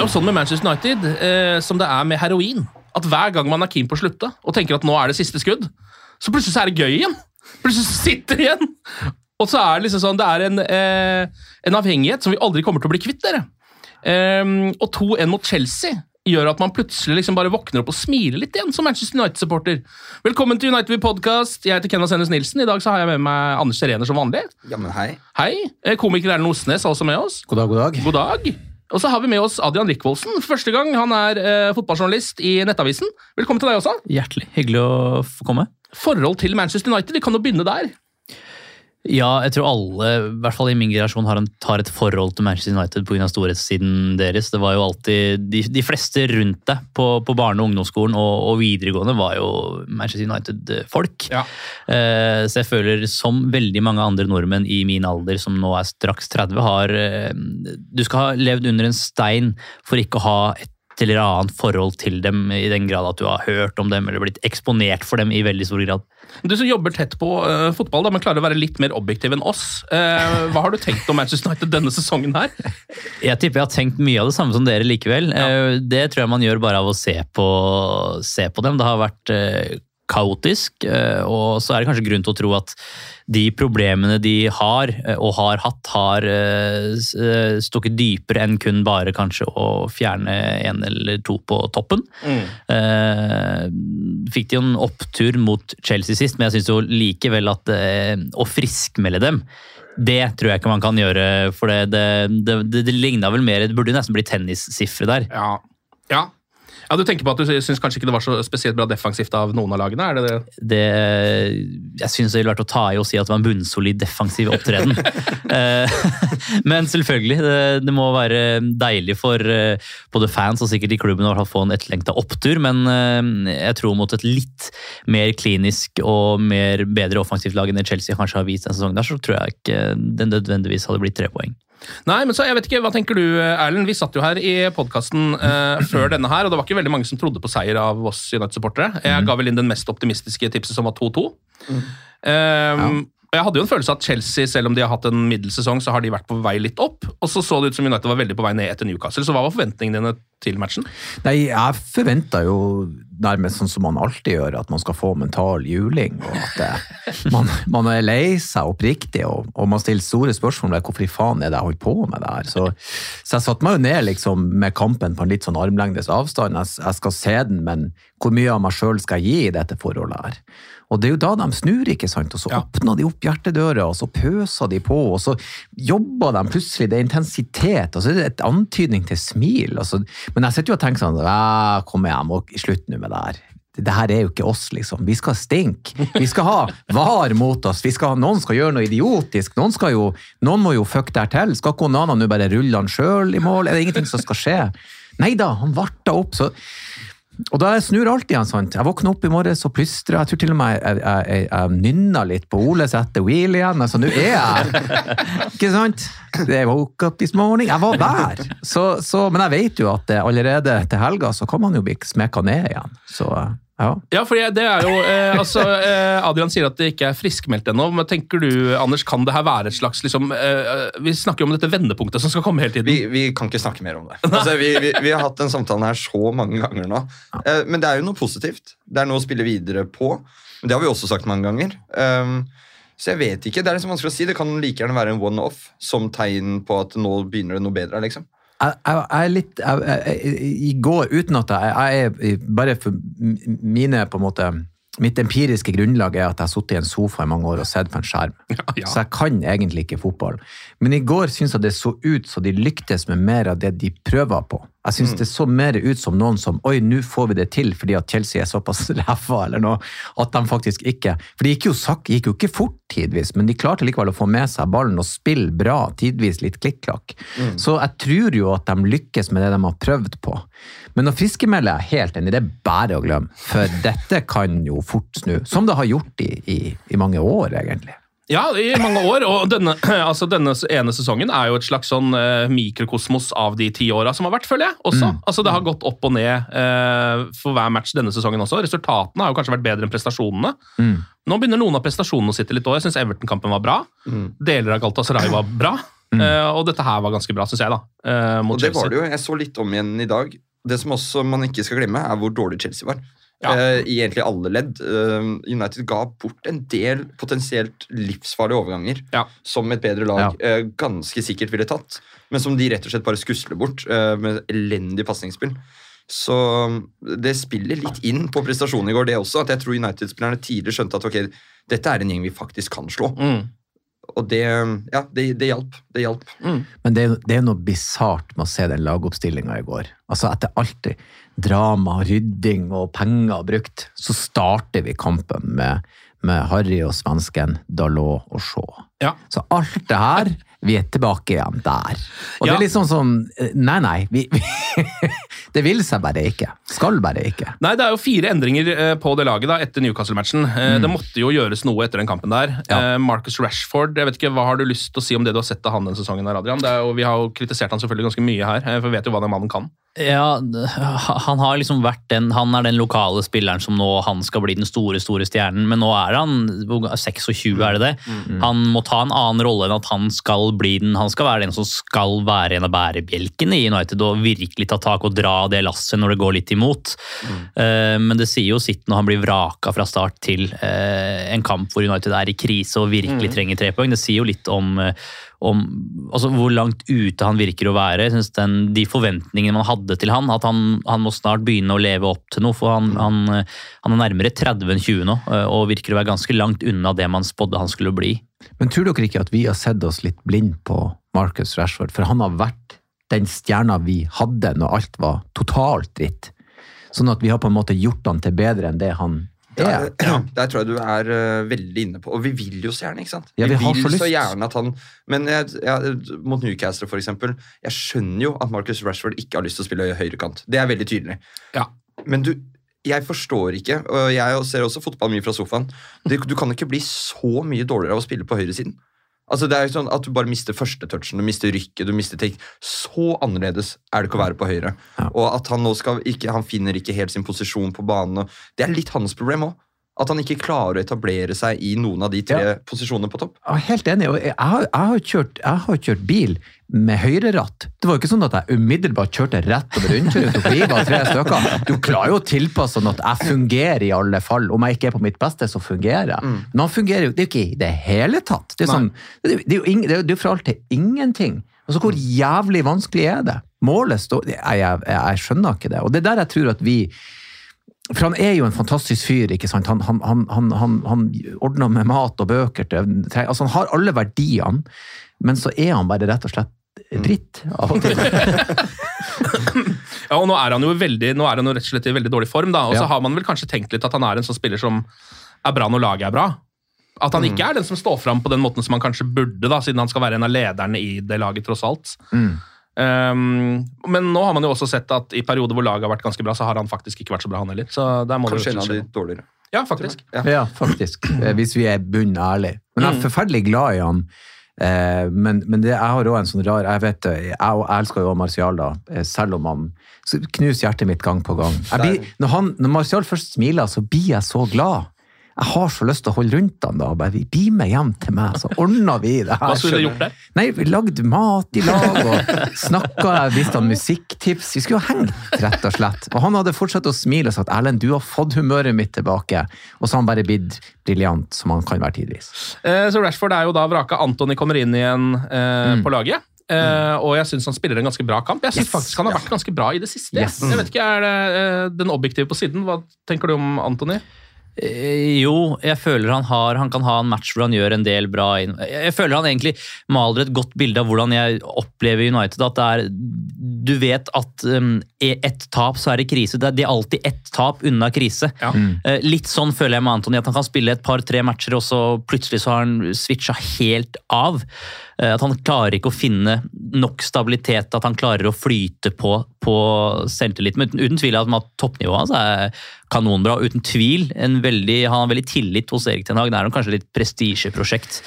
Er jo sånn med Manchester United eh, som det er med heroin. At hver gang man er keen på å slutte og tenker at nå er det siste skudd, så plutselig så er det gøy igjen. Plutselig så sitter det igjen. Og så er det liksom sånn, det er en, eh, en avhengighet som vi aldri kommer til å bli kvitt, dere. Ehm, og 2-1 mot Chelsea gjør at man plutselig liksom bare våkner opp og smiler litt igjen som Manchester United-supporter. Velkommen til United We Podcast. Jeg heter Kenneth Hennes Nilsen. I dag så har jeg med meg Anders Serener som vanlig. Ja, men hei. Hei. Eh, Komiker Erlend Osnes er også med oss. God dag, god dag. God dag. Og så har vi med oss Adrian Rikvoldsen. Første gang han er eh, fotballjournalist i Nettavisen. Velkommen til deg også. Hjertelig hyggelig å få komme. Forhold til Manchester United, vi kan jo begynne der. Ja, jeg tror alle, i hvert fall i min generasjon, har, en, tar et forhold til Manchester United pga. storhetssiden deres. Det var jo alltid, De, de fleste rundt deg på, på barne- og ungdomsskolen og, og videregående var jo Manchester United-folk. Ja. Eh, så jeg føler, som veldig mange andre nordmenn i min alder, som nå er straks 30, har eh, Du skal ha levd under en stein for ikke å ha et eller annet forhold til dem i den grad at du har hørt om dem eller blitt eksponert for dem i veldig stor grad. Du som jobber tett på uh, fotball, da, men klarer å være litt mer objektiv enn oss. Uh, hva har du tenkt om Manchester United denne sesongen her? Jeg tipper jeg har tenkt mye av det samme som dere likevel. Eh, Det tror jeg man gjør bare av å se på, se på dem. Det har vært kaotisk, og så er det kanskje grunn til å tro at de problemene de har, eh, og har hatt, har eh, eh, stukket dypere enn kun bare kanskje å fjerne en eller to på toppen. Mm. fikk de en opptur mot Chelsea sist, men jeg syns jo likevel at å friskmelde dem det tror jeg ikke man kan gjøre, for det, det, det, det, ligna vel mer Det burde nesten bli tennissifre der. Ja. ja. Ja, Du tenker på at du syns kanskje ikke det var så spesielt bra defensivt av noen av lagene? er det det? Det, jeg syns det ville vært å ta i å si at det var en bunnsolid defensiv opptreden. Eh, Men selvfølgelig, det, det må være deilig for eh, både fans og sikkert i klubben å få en etterlengta opptur, men eh, jeg tror mot et litt mer klinisk og mer bedre offensivt lag enn det Chelsea kanskje har vist denne sesongen, der, så tror jeg ikke det nødvendigvis hadde blitt tre poeng. Nei, men så, jeg vet ikke, Hva tenker du, Erlend? Vi satt jo her i podkasten eh, før denne her, og det var ikke veldig mange som trodde på seier av oss United-supportere. Jeg ga vel inn den mest optimistiske tipset, som var 2-2. Eh, Jeg hadde jo en følelse at Chelsea, selv om de har hatt en middelsesong, så har de vært på vei litt opp. Og så så det ut som United var veldig på vei ned etter Newcastle. Så hva var forventningene dine til matchen? Nei, jeg forventa jo nærmest sånn som man alltid gjør, at man skal få mental juling, og at eh, man, man er lei seg oppriktig, og, og man stiller store spørsmål ved hvorfor i faen er det jeg holder på med det her. Så, så jeg satte meg jo ned liksom med kampen på en litt sånn armlengdes avstand. Jeg, jeg skal se den, men hvor mye av meg sjøl skal jeg gi i dette forholdet her? Og det er jo da de snur, ikke sant? Og så åpner de opp hjertedøra, og så pøser de på, og så jobber de plutselig. Det er intensitet, og så er det et antydning til smil. Altså. Men jeg sitter jo og tenker sånn «Æ, Kom hjem, og slutt nå med det her. Det her er jo ikke oss, liksom. Vi skal stinke. Vi skal ha var mot oss. Vi skal, ha- noen skal gjøre noe idiotisk. Noen, skal jo, noen må jo fucke der til. Skal ikke Onana nå bare rulle han sjøl i mål? Er det ingenting som skal skje? Nei da, han varta opp. så Og da jeg snur alt igjen, sant. Jeg våkner opp i morges og plystrer. Jeg tror til og med jeg, jeg, jeg, jeg nynner litt på Oles etter wheel igjen. Altså, nå er jeg Ikke sant? Jeg woke up this morning. Jeg var der! Så, så, men jeg vet jo at allerede til helga så kan man jo bli smekka ned igjen. Så ja. Ja, for det er jo eh, altså, eh, Adrian sier at det ikke er friskmeldt ennå. men Tenker du, Anders, kan det her være et slags liksom, eh, Vi snakker jo om dette vendepunktet som skal komme hele tiden. Vi, vi kan ikke snakke mer om det. Altså, vi, vi, vi har hatt den samtalen her så mange ganger nå. Eh, men det er jo noe positivt. Det er noe å spille videre på. Men det har vi også sagt mange ganger. Um, så jeg vet ikke. Det er liksom vanskelig å si. Det kan like gjerne være en one-off som tegn på at nå begynner det noe bedre. liksom. Jeg, jeg, jeg er litt jeg, I går, uten at jeg, er Bare for mine på en måte Mitt empiriske grunnlag er at jeg har sittet i en sofa i mange år og sett på en skjerm. ja. Så jeg kan egentlig ikke fotball. Men i går syns jeg det så ut som de lyktes med mer av det de prøver på. Jeg syns det så mer ut som noen som Oi, nå får vi det til fordi at Chelsea er såpass ræva, eller noe. At de faktisk ikke For det gikk jo, sakk, gikk jo ikke fort tidvis, men de klarte likevel å få med seg ballen og spille bra, tidvis litt klikk-klakk. Så jeg tror jo at de lykkes med det de har prøvd på. Men å friskemelde er helt enig, det er bare å glemme. For dette kan jo fort snu. Som det har gjort i, i, i mange år, egentlig. Ja, i mange år. Og denne, altså denne ene sesongen er jo et slags sånn uh, mikrokosmos av de ti åra som har vært, føler jeg. også. Altså Det har gått opp og ned uh, for hver match denne sesongen også. Resultatene har jo kanskje vært bedre enn prestasjonene. Nå begynner noen av prestasjonene å sitte litt òg. Jeg syns Everton-kampen var bra. Deler av Galatasaray var bra. Uh, og dette her var ganske bra, syns jeg. da, eh, mot Og det Chelsea. var det jo. Jeg så litt om igjen i dag. Det som også man ikke skal glemme, er hvor dårlig Chelsea var. Ja. uh, I egentlig alle ledd. Uh, United ga bort en del potensielt livsfarlige overganger Ja. som et bedre lag uh, ganske sikkert ville tatt, men som de rett og slett bare skusler bort med elendig pasningsspill. Så det spiller litt inn på prestasjonen i går, det også. At jeg tror United-spillerne tidlig skjønte at ok, dette er en gjeng vi faktisk kan slå. Mm. Og det, ja, det, det hjalp. Det hjalp. Men det er, det er noe bisart med å se den lagoppstillinga i går. Altså Etter alt det drama, rydding og penger brukt, så starter vi kampen med, med Harry og svensken, Dalot og Shaw. Ja. Så alt det her, vi er tilbake igjen der. Og det er litt sånn sånn Nei, nei. Vi, vi, det vil seg bare ikke. Skal bare ikke. Nei, Det er jo fire endringer eh, på det laget da, etter Newcastle-matchen. Mm. Det måtte jo gjøres noe etter den kampen der. Ja. Eh, Marcus Rashford, jeg vet ikke, Hva har du lyst til å si om det du har sett av han denne sesongen? her, Adrian? Det jo, vi har jo kritisert han selvfølgelig ganske mye her, eh, for vi vet jo hva den mannen kan. Ja, han har liksom vært den Han er den lokale spilleren som nå han skal bli den store store stjernen, men nå er han 26, er det det? Han må ta en annen rolle enn at han skal bli den Han skal være den som skal være en av bærebjelkene i United og virkelig ta tak og dra det lasset når det går litt imot. Eh, Men det sier jo sitt når han blir vraka fra start til eh, en kamp hvor United er i krise og virkelig trenger tre poeng. Det sier jo litt om eh, om altså hvor langt ute han virker å være. Jeg synes den, De forventningene man hadde til han, at han, han må snart begynne å leve opp til noe. For han, han, han er nærmere 30 enn 20 nå, eh, og virker å være ganske langt unna det man spådde han skulle bli. Men tror dere ikke at vi har sett oss litt blind på Marcus Rashford? For han har vært den stjerna vi hadde når alt var totalt dritt. Sånn at vi har på en måte gjort han til bedre enn det han Der, er. ja, der tror jeg du er uh, veldig inne på. Og vi vil jo så gjerne, ikke sant? Ja, vi vi vil så gjerne at han Men jeg, jeg, mot Newcastle, for eksempel, jeg skjønner jo at Marcus Rashford ikke har lyst til å spille høyrekant. Det er veldig tydelig. Ja. Men du, jeg forstår ikke, og jeg ser også fotball mye fra sofaen, du, du kan ikke bli så mye dårligere av å spille på høyresiden. Altså det er jo sånn at Du bare mister første touchen, du mister rykket, du mister ting. Så annerledes er det ikke å være på høyre. Ja. Og at han nå skal ikke, han finner ikke helt sin posisjon på banen. Det er litt hans problem òg. At han ikke klarer å etablere seg i noen av de tre Ja. posisjonene på topp. Jeg er helt enig. Jeg har, jeg har, kjørt, jeg har kjørt bil med høyreratt. Det var jo ikke sånn at jeg umiddelbart kjørte rett over rundkjøring. tok vi tre stykker. Du klarer jo å tilpasse sånn at jeg fungerer i alle fall. Om jeg ikke er på mitt beste, så fungerer jeg. Men han fungerer jo det er jo ikke i det hele tatt. Det er, sånn, det er, jo ing, det er, det er jo fra alt til ingenting. Altså, Hvor jævlig vanskelig er det? Målet står jeg, jeg, jeg skjønner ikke det. Og det er der jeg tror at vi for han er jo en fantastisk fyr. ikke sant? Han, han, han, han, han, han ordner med mat og bøker. Til, altså Han har alle verdiene, men så er han bare rett og slett dritt av og til. Ja, og Nå er han jo veldig, nå er han jo rett og slett i veldig dårlig form, da, og så Ja. har man vel kanskje tenkt litt at han er en sånn spiller som er bra når laget er bra. At han ikke er den som står fram på den måten som han kanskje burde, da, siden han skal være en av lederne i det laget, tross alt. Mm. Um, men nå har man jo også sett at i perioder hvor laget har vært ganske bra, så har han faktisk ikke vært så bra, han heller. Så der må Kanskje det en av de dårligere. Ja, faktisk. Ja, faktisk. Eh, Hvis vi er bunn ærlig. Men jeg er Mm. forferdelig glad i han. Eh, men men det, jeg har òg en sånn rar Jeg vet det, jeg, jeg elsker jo Martial, da, eh, selv om han knuser hjertet mitt gang på gang. Jeg blir, når, han, når Martial først smiler, så blir jeg så glad. Jeg har så lyst til å holde rundt han da. Bare, Bli med hjem til meg, så ordner vi det her. Hva skulle du gjort der? Nei, vi lagde mat i lag og snakka, jeg visste han musikktips. Vi skulle jo hengt, rett og slett. Og han hadde fortsatt å smile og sagt 'Erlend, du har fått humøret mitt tilbake'. Og så har han bare blitt briljant, som han kan være tidvis. Eh, så Rashford er jo da vraka. Antony kommer inn igjen eh, Mm. på laget. Eh, og jeg syns han spiller en ganske bra kamp. Jeg syns Yes. faktisk han har vært ganske bra i det siste. Yes. Jeg vet ikke, Er det uh, den objektive på siden? Hva tenker du om Antony? Eh, Jo, jeg føler han har Han kan ha en match hvor han gjør en del bra. Jeg føler han egentlig maler et godt bilde av hvordan jeg opplever United. At det er Du vet at um, i ett tap så er det krise. Det er, de er alltid ett tap unna krise. Ja. Eh, Litt sånn føler jeg med Antony, at han kan spille et par-tre matcher, og så plutselig så har han switcha helt av. Eh, At han klarer ikke å finne nok stabilitet, at han klarer å flyte på, på selvtillit. Men uten, uten tvil at at toppnivået hans er kanonbra. Uten tvil en veldig, Han har veldig tillit hos Erik Ten Hag. Det er kanskje litt prestisjeprosjekt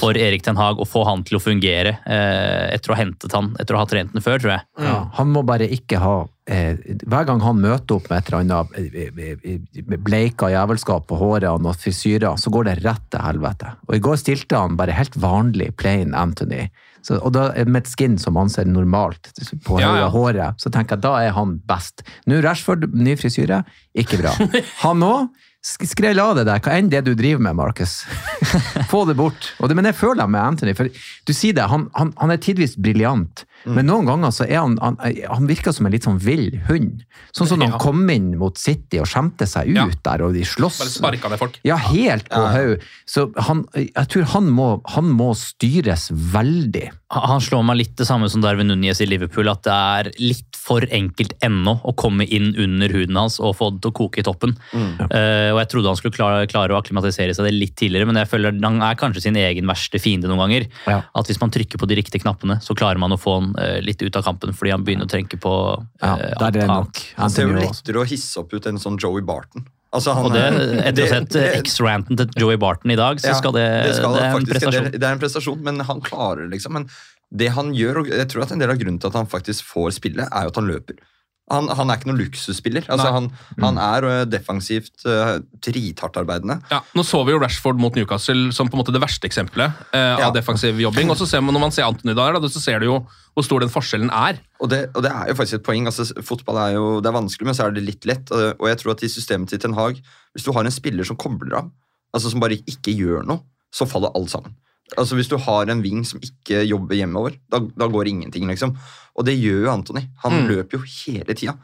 for Erik Ten Hag å få han til å fungere eh, etter å ha hentet han, etter å ha trent den før, tror jeg. Ja, han må bare ikke ha eh, Hver gang han møter opp med et eller annet eh, eh, bleika jævelskap på håret og frisyrer, så går det rett til helvete. Og I går stilte han bare helt vanlig plain Anthony. Så, og da, med et skin som han ser normalt på Ja, ja. håret, så tenker jeg da er han best. Nå Rashford, ny frisyre, ikke bra. Han òg. Skrell av det der, hva enn det du driver med, Markus. Få det bort. Og det, men jeg føler det med Anthony, for du sier det, han, han, han er tidvis briljant. Men noen ganger så er han, han, han virker som en litt sånn vill hund. Sånn som når han kom inn mot City og skjemte seg ut Ja. der, og de slåss. Bare sparka ned folk. Ja, helt på haug. Så han, jeg tror han må, han må styres veldig. Han slår meg litt det samme som Darwin Núñez i Liverpool, at det er litt for enkelt ennå å komme inn under huden hans og få det til å koke i toppen. Eh, og Jeg trodde han skulle klare, klare å akklimatisere seg det litt tidligere, men jeg føler han er kanskje sin egen verste fiende noen ganger. Ja. At Hvis man trykker på de riktige knappene, så klarer man å få han eh, litt ut av kampen fordi han begynner å tenke på Ja, det er det nok. Han ser jo lettere å hisse opp ut enn sånn Joey Barton. Altså, han, Og det, er- etter å ha sett eh, X-ranten til Joey Barton i dag, så Ja, skal det, det, skal er en faktisk prestasjon. det er en prestasjon, men han klarer det, liksom. Men det han gjør, og jeg tror at en del av grunnen til at han faktisk får spille, er jo at han løper. Han, han er ikke noen luksusspiller. Altså, han, han er ø, defensivt uh, drithardtarbeidende. Ja, nå så vi jo Rashford mot Newcastle som på en måte det verste eksempelet eh, Ja. av defensiv jobbing. og så ser man, Når man ser Antony der, da, så ser du jo hvor stor den forskjellen er. Og det, og det er jo faktisk et poeng. altså Fotball er jo det er vanskelig, men så er det litt lett. Og, jeg tror at i systemet til Ten Hag, hvis du har en spiller som kobler av, altså som bare ikke gjør noe, så faller alt sammen. Altså Hvis du har en wing som ikke jobber hjemover, da, da går ingenting, liksom. Og det gjør jo Anthony. Han Mm. løper jo hele tida.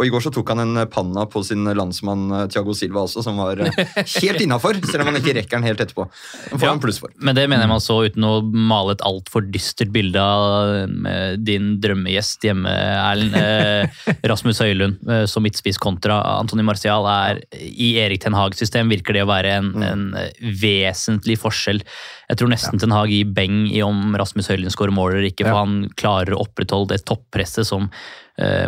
Og i går så tok han en panna på sin landsmann eh, Thiago Silva også, som var eh, helt innafor, selv om han ikke rekker den helt etterpå. Den får Ja. han pluss for. Men det mener jeg man så uten å male et altfor dystert bilde av eh, din drømmegjest hjemme, Erlend. Eh, Rasmus Høylund eh, som midtspiss kontra Antony Martial er i Erik Ten Hags system virker det å være en, en eh, vesentlig forskjell. Jeg tror nesten Ten Hag gir beng i om Rasmus Høylund skårer mål eller ikke, for Ja. han klarer å opprettholde det toppresset som eh,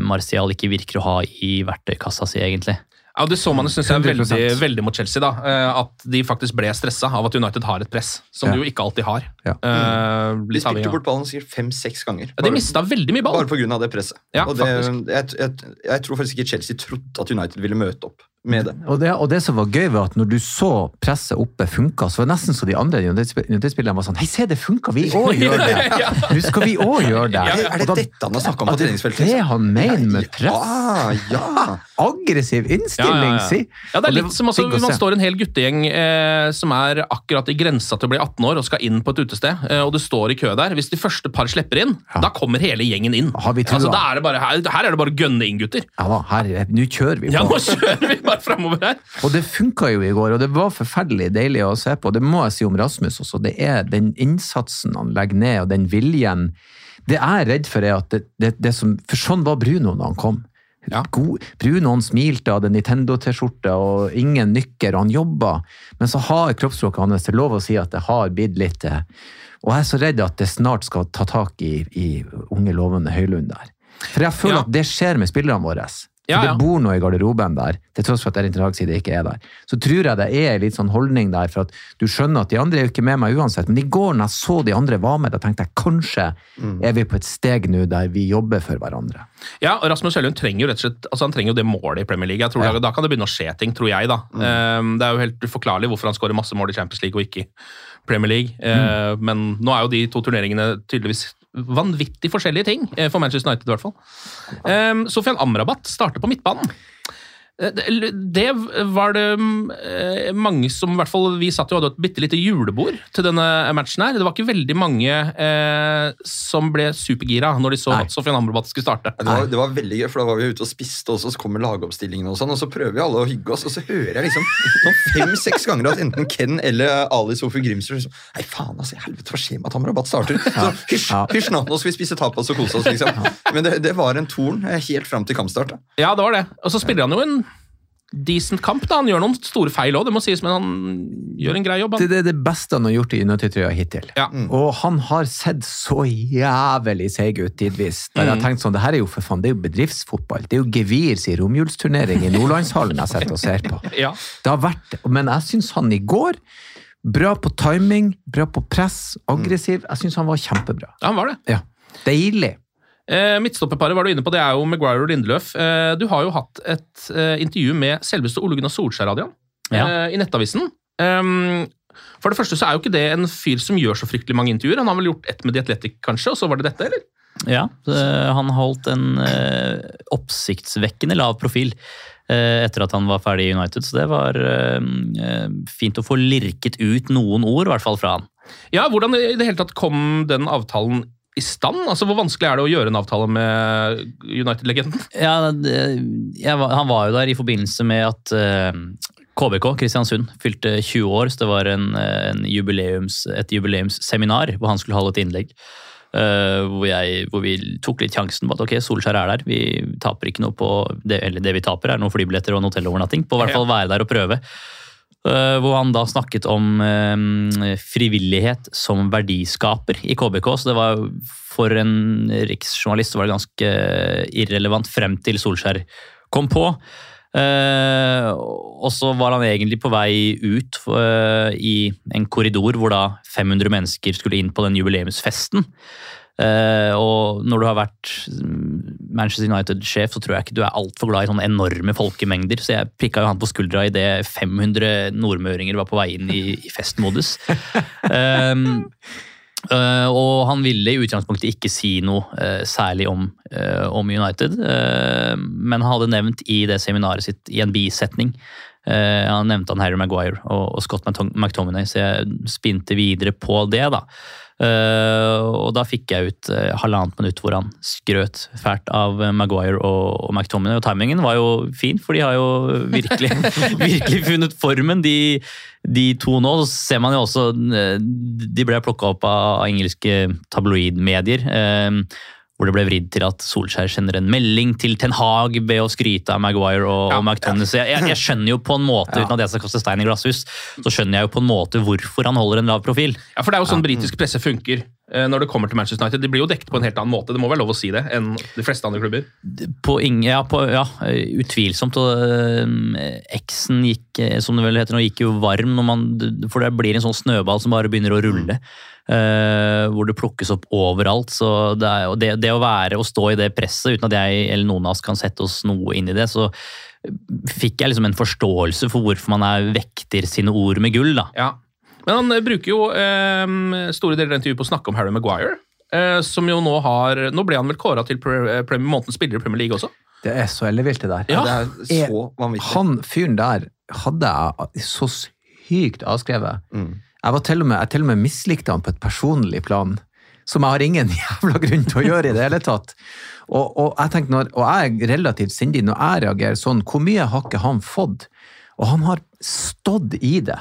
Martial ikke virker å ha i verktøykassa si, egentlig. Ja, Det så man synes jeg, 100%. veldig, veldig mot Chelsea. da, eh, At de faktisk ble stressa av at United har et press, som Ja. de jo ikke alltid har. Ja. Uh, De spilte bort ballen sikkert fem-seks ganger. Ja, de mista veldig mye ball. Bare pga. det presset. Ja, og det, jeg, jeg, jeg tror faktisk ikke Chelsea trodde at United ville møte opp med det. Og det, og det som var gøy, var at når du så presset oppe funka, så var det nesten så de andre United-spillerne var sånn Hei, se, det funka! Vi òg gjør det! Nå skal vi òg gjøre det! Er, er det da- dette han har snakka om på treningsfeltet? det han mener med press? Ja, ja. Aggressiv innstilling, si! Ja, det er litt som altså, Man står en hel guttegjeng eh, som er akkurat i grensa til å bli 18 år og skal inn på et utested, eh, og du står i kø der. Hvis de første par slipper inn, Ja. da kommer hele gjengen inn. Har vi trua? Altså, da er det bare, her, her er det bare å gønne inn, gutter. Ja da, her, nå kjører vi på. Ja, nå kjører vi bare framover her. Og det funka jo i går, og det var forferdelig deilig å se på. Det må jeg si om Rasmus også. Det er den innsatsen han legger ned, og den viljen. Det jeg er redd for, er at det, det, det som For sånn var Bruno da han kom. Ja. God, Bruno han smilte, hadde Nintendo-T-skjorte og ingen nykker, og han jobba. Men så har kroppsspråket hans til lov å si at det har blitt litt eh, Og jeg er så redd at det snart skal ta tak i, i unge, lovende Høylund der. For jeg føler Ja. at det skjer med spillerne våre. Ja, ja. det bor noe i garderoben der, til tross for at Erin Trag sier ikke er der. Så tror jeg det er en litt sånn holdning der, for at du skjønner at de andre er jo ikke med meg uansett. Men i går når jeg så de andre var med, da tenkte jeg kanskje er vi på et steg nå der vi jobber for hverandre. Ja, og Rasmus Høylund trenger jo rett og slett altså han trenger jo det målet i Premier League. Jeg tror Ja. det, Da kan det begynne å skje ting, tror jeg. da. Eh, Det er jo helt uforklarlig hvorfor han skårer masse mål i Champions League og ikke Premier League. Eh, Men nå er jo de to turneringene tydeligvis vanvittig forskjellige ting, eh, for Manchester United i hvert fall. Um, Sofian Amrabat starter på midtbanen. Eh, Det var det eh, mange som i hvert fall Vi satt jo og hadde et bitte lite julebord til denne matchen. her. Det var ikke veldig mange eh, som ble supergira når de så Nei. at Sofian Amrabat skulle starte. Det var, det var veldig gøy, for da var vi ute og spiste også, så kommer lagoppstillingene og sånn, og så prøver vi alle å hygge oss, og så hører jeg liksom sånn fem-seks ganger at enten Ken eller Ali Sofie Grimsrud liksom Nei, faen, altså, helvete, hva skjer med at Amrabat starter? Så hysj, hysj nå, nå skal vi spise tapas og kose oss, liksom. Men det, det var en torn eh, helt fram til kampstart. da. Ja, det var det. Og så spiller han jo en decent kamp. da. Han gjør noen store feil òg, det må sies, men han gjør en grei jobb. Det, Han. det er det beste han har gjort i United-trøya hittil. Ja. Og han har sett så jævlig seig ut tidvis. Der jeg har tenkt sånn, det her er jo for faen, det er jo bedriftsfotball. Det er jo Gevirs i romjulsturnering i Nordlandshallen jeg sitter og ser på. Ja. Det har vært, men jeg syns han i går Bra på timing, bra på press, aggressiv. Jeg syns han var kjempebra. ja, han var det. Ja. Deilig. Eh, Midtstopperparet var du inne på, det er jo Maguire og Lindeløf. Eh, du har jo hatt et eh, intervju med selveste Ole Gunnar Solskjær, Adrian, Ja. eh, i Nettavisen. Um, for det første så er jo ikke det en fyr som gjør så fryktelig mange intervjuer. Han har vel gjort ett med The Athletic, kanskje, og så var det dette, eller? Ja, det- han holdt en eh, oppsiktsvekkende lav profil eh, etter at han var ferdig i United, så det var eh, eh, fint å få lirket ut noen ord, i hvert fall fra han. Ja, hvordan i det hele tatt kom den avtalen i stand? Altså, Hvor vanskelig er det å gjøre en avtale med United-legenden? Ja, var- han var jo der i forbindelse med at uh, KBK, Kristiansund, fylte 20 år, så det var en, eh, en jubileums, et jubileumsseminar hvor han skulle holde et innlegg. Uh, hvor, jeg, hvor vi tok litt sjansen på at ok, Solskjær er der. Vi taper ikke noe på det, eller det vi taper, er noen flybilletter og en hotellovernatting. På hvert fall være der og prøve. Eh, hvor han da snakket om eh, frivillighet som verdiskaper i KBK. Så det var for en riksjournalist var det ganske irrelevant frem til Solskjær kom på. Eh, og så var han egentlig på vei ut i en korridor hvor da 500 mennesker skulle inn på den jubileumsfesten. Eh, og når du har vært mm, Manchester United-sjef, så tror jeg ikke du er altfor glad i sånne enorme folkemengder. Så jeg prikka jo han på skuldra idet 500 nordmøringer var på vei inn i, i festmodus. Um, uh, og han ville i utgangspunktet ikke si noe uh, særlig om, om United, men han hadde nevnt i det seminaret sitt i en bisetning Uh, Han nevnte han Harry Maguire og, og Scott McTominay, så jeg spinte videre på det. da. Eh, og da fikk jeg ut eh, halvannet minutt hvor han skrøt fælt av Maguire og, og McTominay. Og timingen var jo fin, for de har jo virkelig, virkelig funnet formen, de, de to nå. Så ser man jo også eh, De ble plukka opp av engelske tabloidmedier. eh, hvor det ble vridd til at Solskjær sender en melding til Ten Hag ved å skryte av Maguire og, og McTominay. Så jeg, jeg, skjønner jo på en måte, uten at jeg skal kaste stein i glasshus, så skjønner jeg jo på en måte hvorfor han holder en lav profil. Ja, for det er jo sånn britisk presse funker når det kommer til Manchester United. De blir jo dekket på en helt annen måte, det må være lov å si det, enn de fleste andre klubber. På ing, ja, på, ja, utvilsomt. Og øh, eksen gikk, eh, som det vel heter nå, gikk jo varm, når man, for det blir en sånn snøball som bare begynner å rulle. Uh, hvor det plukkes opp overalt. så det, er, det, det å være og stå i det presset, uten at jeg eller noen av oss kan sette oss noe inn i det, så fikk jeg liksom en forståelse for hvorfor man er vekter sine ord med gull. da. Ja. Men han eh, bruker jo eh, store deler av intervjuet på å snakke om Harry Maguire. Eh, som jo nå har Nå ble han vel kåra til pre, eh, månedens spiller i Premier League også? Det er så ellevilt, det der. Ja. Det er så vanvittig. Han fyren der hadde jeg så sykt avskrevet. Mm. Jeg var til og med, jeg til og med mislikte han på et personlig plan, som jeg har ingen jævla grunn til å gjøre i det hele tatt. Og, og, jeg tenkte når, og jeg er relativt sindig når jeg reagerer sånn. Hvor mye har ikke han fått Og han har stått i det.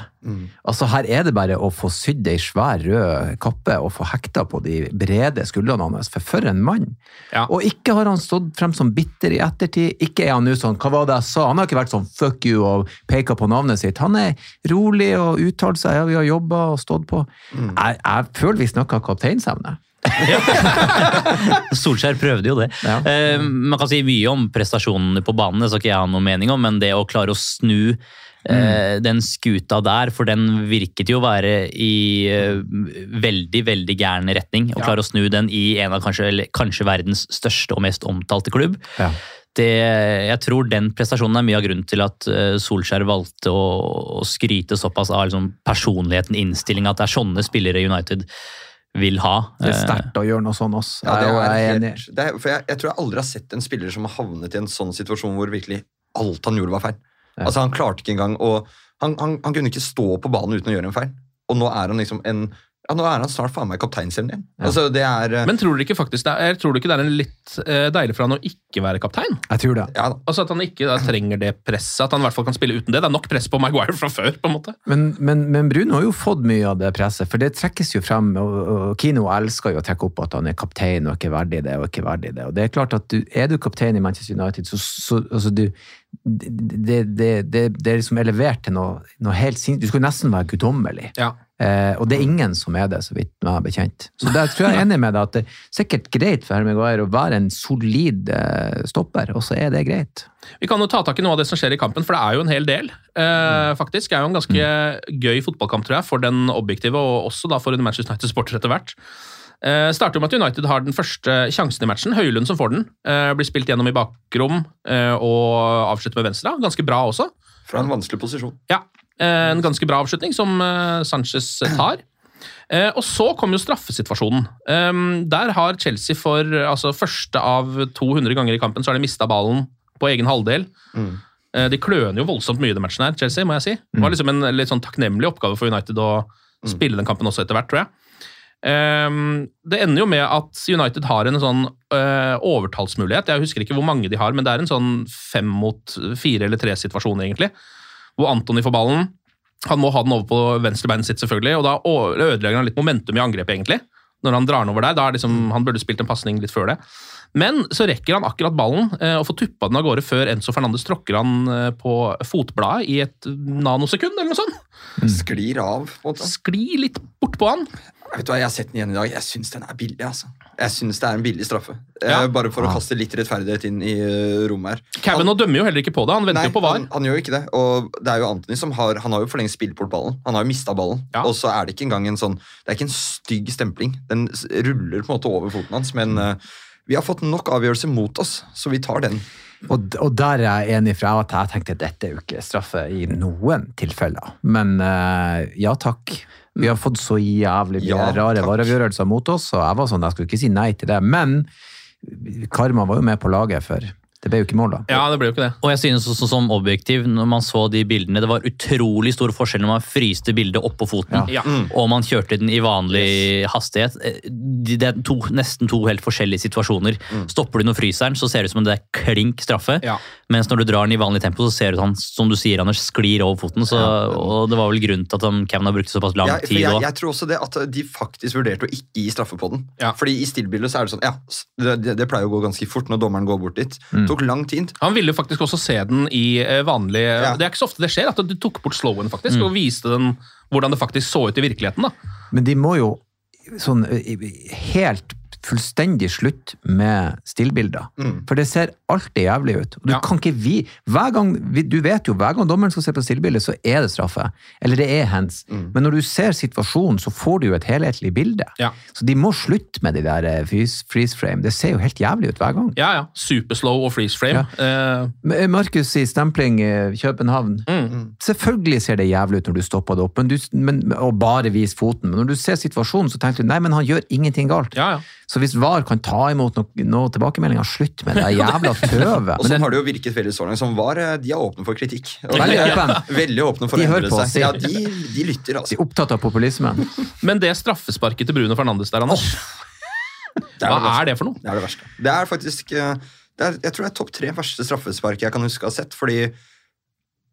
Altså Her er det bare å få sydd ei svær rød kappe og få hekta på de brede skuldrene hans. For for en mann! Ja. Og ikke har han stått frem som bitter i ettertid. Ikke er han nå sånn 'hva var det jeg sa'? Han har ikke vært sånn 'fuck you' og peka på navnet sitt. Han er rolig og uttalt seg. Ja, vi har jobba og stått på. Jeg, jeg føler vi snakker kapteinsevne. Solskjær prøvde jo det. Ja. Uh, man kan si mye om prestasjonene på banen, det skal ikke jeg ha noen mening om, men det å klare å snu eh, den skuta der, for den virket jo å være i uh, veldig, veldig gæren retning. Å Ja. klare å snu den i en av kanskje, kanskje verdens største og mest omtalte klubb. Ja. Det, jeg tror den prestasjonen er mye av grunnen til at Solskjær valgte å, å skryte såpass av liksom, personligheten, innstillinga, at det er sånne spillere i United vil ha. Det er Eh, sterkt å gjøre noe sånn også. Ja, det Jeg er er enig. er, for jeg, jeg tror jeg aldri har sett en spiller som har havnet i en sånn situasjon hvor virkelig alt han gjorde, var feil. Ja. Altså Han klarte ikke engang å han, han, han kunne ikke stå på banen uten å gjøre en feil. Og nå er han liksom en ja, nå er han snart faen meg kapteinsen din. Ja. Altså, det er eh, Men tror du ikke faktisk det er, tror du ikke det er en litt eh, deilig for han å ikke være kaptein? Jeg tror det. ja. Altså At han ikke da, trenger det presset, at han i hvert fall kan spille uten det. Det er nok press på Maguire fra før. på en måte. Men, men, men Bruno har jo fått mye av det presset, for det trekkes jo frem. og, og Kino elsker jo å trekke opp at han er kaptein og ikke verdig det. og ikke verdig det. Og det Er klart at du, er du kaptein i Manchester United, så, så altså du, det, det, det, det er liksom elevert til noe, noe helt sinnssykt. Du skulle nesten være guddommelig. Ja. Eh, og det er ingen som er det, så vidt jeg er bekjent. Så der tror jeg er enig med deg at det er sikkert greit for Herr Maguire å være en solid eh, stopper, og så er det greit. Vi kan jo ta tak i noe av det som skjer i kampen, for det er jo en hel del. Eh, faktisk. Det er jo en ganske gøy fotballkamp, tror jeg, for den objektive, og også da for en Manchester United-sporter etter hvert. Eh, starter med at United har den første sjansen i matchen. Høylund som får den. Eh, blir spilt gjennom i bakrom eh, og avslutter med venstre. Ganske bra også. Fra en vanskelig posisjon. Ja, eh, En ganske bra avslutning som eh, Sanchez tar. Eh, og så kommer jo straffesituasjonen. Der har Chelsea for altså første av 200 ganger i kampen så har de mista ballen på egen halvdel. Mm. De kløner jo voldsomt mye i den matchen her, Chelsea, må jeg si. Det var liksom en litt sånn takknemlig oppgave for United å spille den kampen også etter hvert, tror jeg. Eh, det ender jo med at United har en sånn eh, overtallsmulighet. Jeg husker ikke hvor mange de har, men det er en sånn fem mot fire eller tre situasjon, egentlig hvor Antony får ballen. Han må ha den over på venstrebeinet sitt, selvfølgelig, og da ødelegger han litt momentum i angrepet, egentlig. Når han drar den over der. Da er liksom, han burde spilt en pasning litt før det. Men så rekker han akkurat ballen eh, og får tuppa den av gårde før Enzo Fernandes tråkker han eh, på fotbladet i et nanosekund, eller noe sånt. Sklir av, på en måte. Sklir litt bortpå han. Vet du hva, Jeg har sett den igjen i dag. Jeg syns den er billig. altså. Jeg syns det er en billig straffe. Ja. Eh, bare for å kaste litt rettferdighet inn i rommet her. Kevin nå dømmer jo heller ikke på det, han venter Nei, jo på VAR. han, han gjør jo ikke det. Og det er jo Anthony som har Han har jo for lengst spilt bort ballen. Han har jo mista ballen. Ja. Og så er det ikke engang en sånn Det er ikke en stygg stempling. Den ruller på en måte over foten hans, men eh, vi har fått nok avgjørelser mot oss, så vi tar den. Og, og der er jeg enig, fra at jeg tenkte at dette er jo ikke straffe i noen tilfeller. Men uh, ja takk. Vi har fått så jævlig mye Ja, rare vareavgjørelser mot oss, og jeg var sånn, jeg skulle ikke si nei til det. Men Karma var jo med på laget, for det ble jo ikke mål, da. Ja, det ble jo ikke det. Og jeg synes også som objektiv, når man så de bildene, det var utrolig stor forskjell når man fryste bildet oppå foten, Ja. og man kjørte den i vanlig hastighet. Eh, Det er to, nesten to helt forskjellige situasjoner. Stopper du den og fryser den, så ser det ut som det er klink straffe. Ja. Mens når du drar den i vanlig tempo, så ser det ut som han, som du sier, Anders, sklir over foten. Så, og det var vel grunnen til at Kevin har brukt såpass lang Ja, for tid jeg, jeg tror også det at de faktisk vurderte å ikke gi straffe på den. Ja. Fordi i stillbildet så er det sånn Ja, det, det, det pleier å gå ganske fort når dommeren går bort dit. Tok lang tid. Han ville faktisk også se den i eh, vanlig Ja. Det er ikke så ofte det skjer, at du tok bort slowen faktisk, og viste den hvordan det faktisk så ut i virkeligheten. da. Men de må jo sånn eh, helt fullstendig slutt med stillbilder. For det ser alltid jævlig ut. Og du Ja. kan ikke vi, hver gang, Du vet jo, hver gang dommeren skal se på stillbildet, så er det straffe. Eller det er hands. Men når du ser situasjonen, så får du jo et helhetlig bilde. Ja. Så de må slutte med de der eh, freeze freeze frame. Det ser jo helt jævlig ut hver gang. Ja, ja. Superslow og freeze frame. Ja. Uh... Markus i stempling i København. Selvfølgelig ser det jævlig ut når du stopper det opp, men du, men, og bare viser foten. Men når du ser situasjonen, så tenker du nei, men han gjør ingenting galt. ja, ja. Så hvis VAR kan ta imot noen noe tilbakemeldinger, slutt med det jævla tøvet. Og Men sånn har det jo virket veldig så langt. Som var, eh, de er åpne for kritikk. Veldig er. Veldig åpne for De å endre på seg. Ja, de. de, lytter, altså. De er opptatt av populismen. Men det straffesparket til Bruno Fernandes der, Anders, Det hva verste. er det for noe? Det er det verste. Det er faktisk eh, det er, Jeg tror det er topp tre verste straffespark jeg kan huske å ha sett. Fordi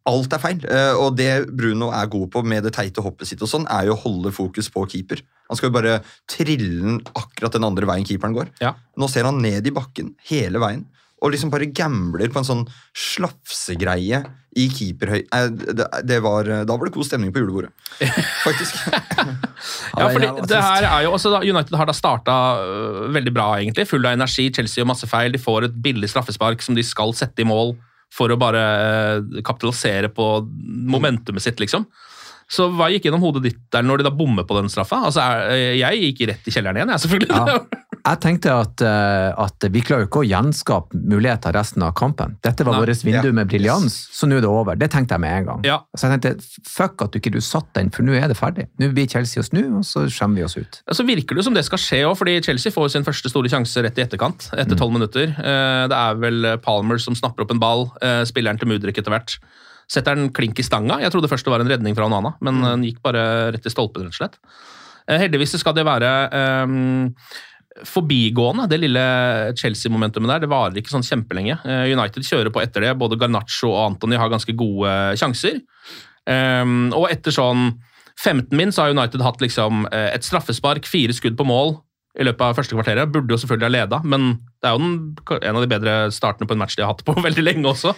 Alt er feil. Eh, og det Bruno er god på med det teite hoppet sitt, og sånn, er jo å holde fokus på keeper. Han skal jo bare trille den akkurat den andre veien keeperen går. Ja. Nå ser han ned i bakken hele veien. Og liksom bare gambler på en sånn slafsegreie i keeperhøy... Eh, Det, det var, da var det god stemning på julebordet. Faktisk. Ja, fordi det her er jo også United har da starta veldig bra, egentlig. Full av energi. Chelsea gjør masse feil. De får et billig straffespark som de skal sette i mål for å bare øh, kapitalisere på momentumet sitt, liksom. Så hva gikk gjennom hodet ditt der når de da bommer på den straffa? Altså, er- Jeg gikk rett i kjelleren igjen, jeg, selvfølgelig. Ja. Jeg tenkte at, eh, at vi klarer jo ikke å gjenskape muligheter resten av kampen. Dette var vårt vindu Ja. med briljans, så nå er det over. Det tenkte jeg med en gang. Ja. Så jeg tenkte, fuck at du ikke du satt den, for nå er det ferdig. Nå blir Chelsea å snu, og så skjemmer vi oss ut. Ja, Så virker det som det skal skje òg, fordi Chelsea får sin første store sjanse rett i etterkant. Etter tolv minutter. Eh, Det er vel Palmer som snapper opp en ball. eh, Spilleren til Mudrik etter hvert. Setter den klink i stanga. Jeg trodde først det var en redning fra Onana, men den gikk bare rett i stolpen, rett og slett. Heldigvis skal det være ehm, forbigående, det lille Chelsea-momentumet der. Det varer ikke sånn kjempelenge. Eh, United kjører på etter det. Både Garnaccio og Anthony har ganske gode sjanser. Ehm, og etter sånn 15 min så har United hatt liksom eh, et straffespark, fire skudd på mål i løpet av første kvarteret. Burde jo selvfølgelig ha leda, men det er jo den, en av de bedre startene på en match de har hatt på veldig lenge også.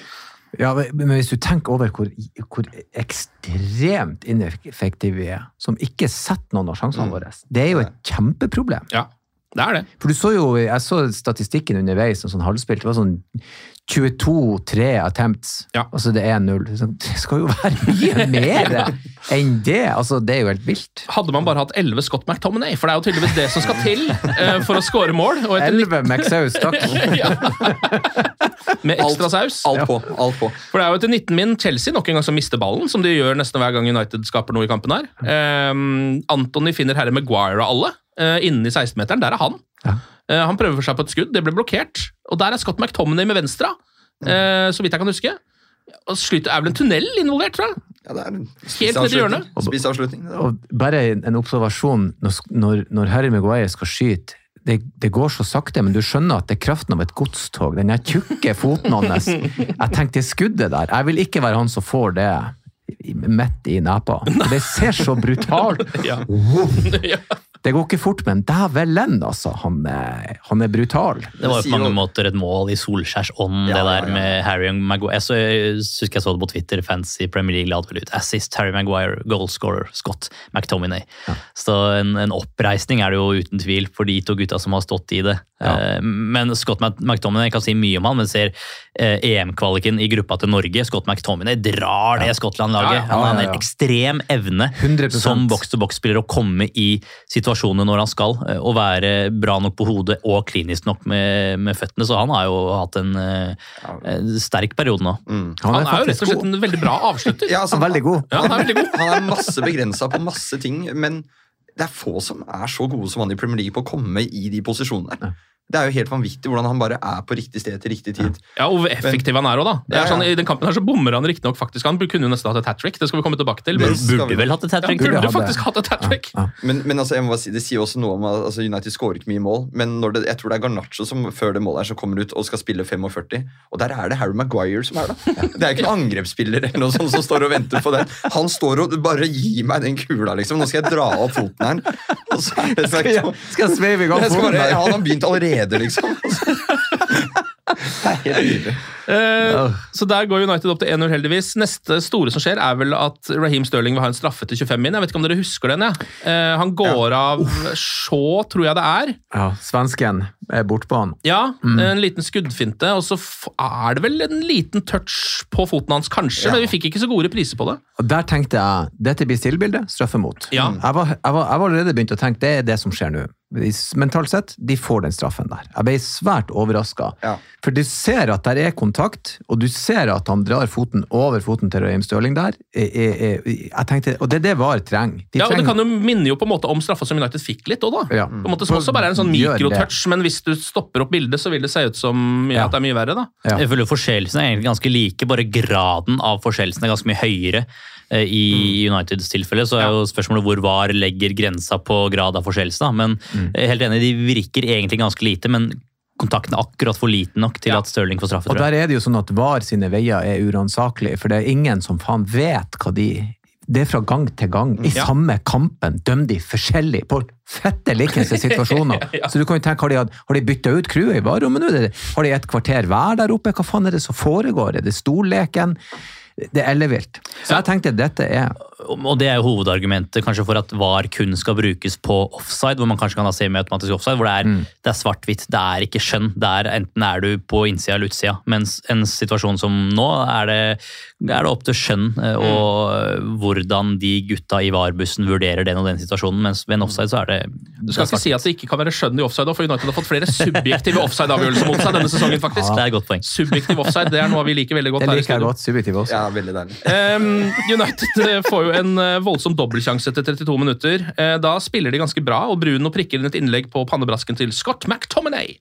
Ja, men men hvis du tenker over hvor, hvor ekstremt ineffektive vi er, som ikke setter noen av sjansene Mm. våre, det er jo et kjempeproblem. Ja, det er det. For du så jo, jeg så statistikken underveis, en sånn halvspilt, det var sånn 22-3 attempts, Ja. altså det er 1-0. Det skal jo være mye mer enn det, altså det er jo helt vilt. Hadde man bare hatt 11 Scott McTominay, for det er jo tydeligvis det som skal til uh, for å skåre mål. Og etter 11 McSaus, takk. ja. Med ekstra saus. Alt på. alt på. For det er jo etter 19 min Chelsea nok en gang som mister ballen, som de gjør nesten hver gang United skaper noe i kampen her. Um, Anthony finner herre Maguire av alle, uh, innen i 16-meteren. Der er han. Ja. Uh, han prøver for seg på et skudd, det ble blokkert. Og der er Scott McTominay med venstre, eh, så vidt jeg kan huske. Og slutt, er vel en tunnel involvert, tror jeg. Ja, det er en det er- Og bare en observasjon, når, når, når Harry Maguire skal skyte, det, det går så sakte, men du skjønner at det er kraften av et godstog. Den tjukke foten hans. Jeg tenkte skuddet der. Jeg vil ikke være han som får det midt i nepa. Det ser så brutalt Ja. Det går ikke fort, men dævelen, altså. Han er, han er brutal. Det var jo på mange måter et mål i Solskjærs ånd, Ja, det der ja, ja. med Harry og Maguire. Jeg, så, jeg husker jeg så det på Twitter, fans i Premier League la det vel ut. Assist, Harry Maguire, goalscorer, Scott McTominay. Så en, en oppreisning er det jo uten tvil for de to gutta som har stått i det. Ja. Eh, Men Scott McTominay kan si mye om han, men ser EM-kvaliken i gruppa til Norge. Scott McTominay drar det Skottland-laget. Ja, ja, Han har ja, ja. en ekstrem evne 100%. som boks-to-boks-spiller å komme i situasjoner når han skal, eh, og være bra nok på hodet og klinisk nok med, med føttene. Så han har jo hatt en, eh, sterk periode nå. Mm. Han er jo rett og slett god. en veldig bra avslutter. Ja, altså, Han er veldig god. Ja, han er veldig god. Han er masse begrensa på masse ting, men det er få som er så gode som han i Premier League på å komme i de posisjonene. Det er jo helt vanvittig hvordan han bare er på riktig sted til riktig tid. Ja, og hvor effektiv han er òg, da. Det er ja. sånn, I den kampen her så bommer han riktignok faktisk. Han kunne jo nesten hatt et hat trick, det skal vi komme tilbake til. Men, Burde vi- vel hatt et hat trick? ja, trick. burde faktisk hatt et hat trick. Men, men altså, jeg må bare si, det sier også noe om at altså, United skårer ikke mye mål, men når det, jeg tror det er Garnaccio som før det målet her som kommer ut og skal spille 45, og der er det Harry Maguire som er da. Det er ikke noen angrepsspiller eller noe sånt som står og venter på den. Han står og bare gir meg den kula, liksom. Nå skal jeg dra opp foten her. Og så jeg, det Skal jeg sveive i gang jeg skal foten bare, der? ja, allerede, liksom. Det er helt. Eh, så der går United opp til 1-0, heldigvis. Neste store som skjer, er vel at Raheem Sterling vil ha en straffe til 25 min. Jeg vet ikke om dere husker den? Ja. Uh, han går av Shaw, tror jeg det er. Ja, svensken er han. Ja, En liten skuddfinte, og så er det vel en liten touch på foten hans, kanskje, Ja. men vi fikk ikke så gode priser på det. Og der tenkte jeg, dette blir stillbildet, straffe mot. Ja. Jeg, var, jeg, var, jeg var allerede begynt å tenke, det er det som skjer nå. Mentalt sett, de får den straffen der. Jeg ble svært overraska. Ja. For du ser at der er kontakt, og du ser at han drar foten over foten til Raheem Stirling der. Jeg, jeg, jeg, jeg tenkte, og det er det VAR trenger. De Ja, og Det kan jo minne jo på en måte om straffa som United fikk litt òg, da. Ja. På en måte Som også bare er en sånn mikrotouch, men hvis du stopper opp bildet, så vil det se ut som ja, Ja. at det er mye verre, da. Ja. Jeg føler Forskjellelsene er egentlig ganske like, bare graden av forskjellelsene er ganske mye høyere. eh, I Uniteds tilfelle så er jo spørsmålet hvor VAR legger grensa på grad av forskjellelse. da, Men er helt enig, de virker egentlig ganske lite. Men kontakten er akkurat for liten nok til at Stirling får straffe. Og der er det jo sånn at VAR sine veier er uransakelige, for det er ingen som faen vet hva de Det er fra gang til gang. I Ja. samme kampen dømmer de forskjellig på fette likeste situasjoner. Så du kan jo tenke, har de, har de bytta ut crewet i VAR-rommet nå? Har de et kvarter hver der oppe? Hva faen er det som foregår? Er det stolleken? Det er ellevilt. Så jeg tenkte at dette er Og det er jo hovedargumentet kanskje for at VAR kun skal brukes på offside, hvor man kanskje kan ha semiautomatisk offside, hvor det er, Mm. er svart-hvitt, det er ikke skjønn. Det er Enten er du på innsida eller utsida. Mens en situasjon som nå, er det, er det opp til skjønn og Mm. og hvordan de gutta i VAR-bussen vurderer den og den situasjonen. Mens ved en offside så er det Du skal ikke si at det ikke kan være skjønn i offside, for United har fått flere subjektive offside-avgjørelser mot seg denne sesongen, faktisk. Det er et godt poeng. Subjektiv offside, det er noe vi liker veldig godt. Det her i liker jeg godt. Subjektiv. Ja, veldig deilig. Um, United eh, får jo en eh, voldsom dobbeltsjanse etter 32 minutter. Eh, Da spiller de ganske bra, og Bruno prikker inn et innlegg på pannebrasken til Scott McTominay.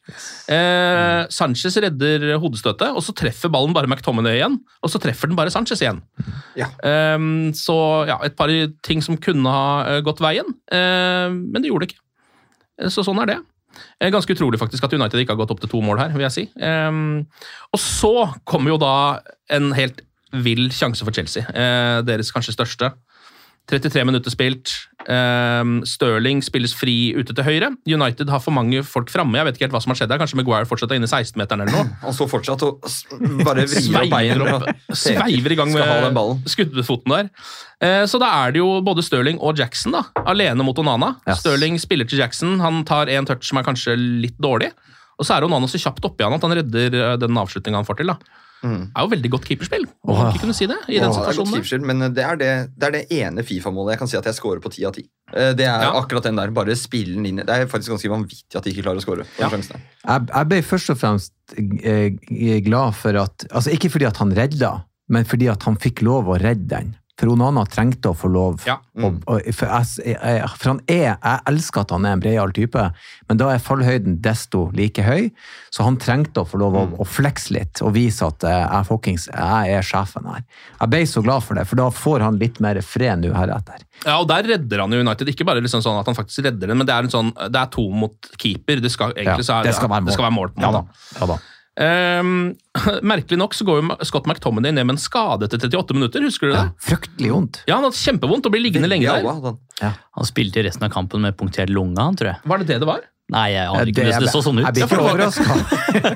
Uh, Sanchez redder hodestøtet, og så treffer ballen bare McTominay igjen. Og så treffer den bare Sanchez igjen. Ja. Um, så ja, et par ting som kunne ha gått veien, uh, men det gjorde det ikke. Så sånn er det. Ganske utrolig faktisk at United ikke har gått opp til to mål her, vil jeg si. Um, og så kommer jo da en helt vill sjanse for Chelsea. Eh, deres kanskje største. 33 minutter spilt. Um, Stirling spilles fri ute til høyre. United har for mange folk framme. Jeg vet ikke helt hva som har skjedd der. Kanskje Maguire fortsatt er inne i 16-meteren eller noe. Han står fortsatt og bare vrir opp opp, sveiver i gang med skuddfoten der. Eh, Så da er det jo både Stirling og Jackson da, alene mot Onana. Yes. Stirling spiller til Jackson. Han tar en touch som er kanskje litt dårlig. Og så er Onana så kjapt oppi han at han redder eh, den avslutningen han får til. da. Det er jo veldig godt keeperspill. Må man ikke kunne si det i den situasjonen. det er men det er det, det, er det ene Fifa-målet jeg kan si at jeg scorer på ti av ti. Eh, Det er Ja. akkurat den der. Bare spille den inn. Det er faktisk ganske vanvittig at de ikke klarer å score. der. jeg, jeg ble først og fremst eh, glad for at altså Ikke fordi at han redda, men fordi at han fikk lov å redde den. For Onana trengte å få lov. Ja. Og, og, for, jeg, jeg, for han er Jeg elsker at han er en breial type, men da er fallhøyden desto like høy. Så han trengte å få lov å, å flekse litt og vise at eh, jeg, fuckings, jeg er sjefen her. Jeg ble så glad for det, for da får han litt mer fred nå heretter. Ja, og Der redder han jo United. Ikke bare liksom sånn at han faktisk redder den, men det er, en sånn, det er to mot keeper. Det skal, egentlig, så er, det skal være mål. Skal være mål på Ja da. Ja, da. Ehm, merkelig nok så går jo Scott McTominay ned med en skade etter 38 minutter. Husker du det? Ja, fryktelig vondt. Ja, Han hadde kjempevondt og blir liggende lenge der. Ja, han. Han spilte resten av kampen med punktert lunge, han, tror jeg. Var det det det var? Nei, jeg aner ikke, Det- men det så sånn ut. Jeg blir ikke overraska.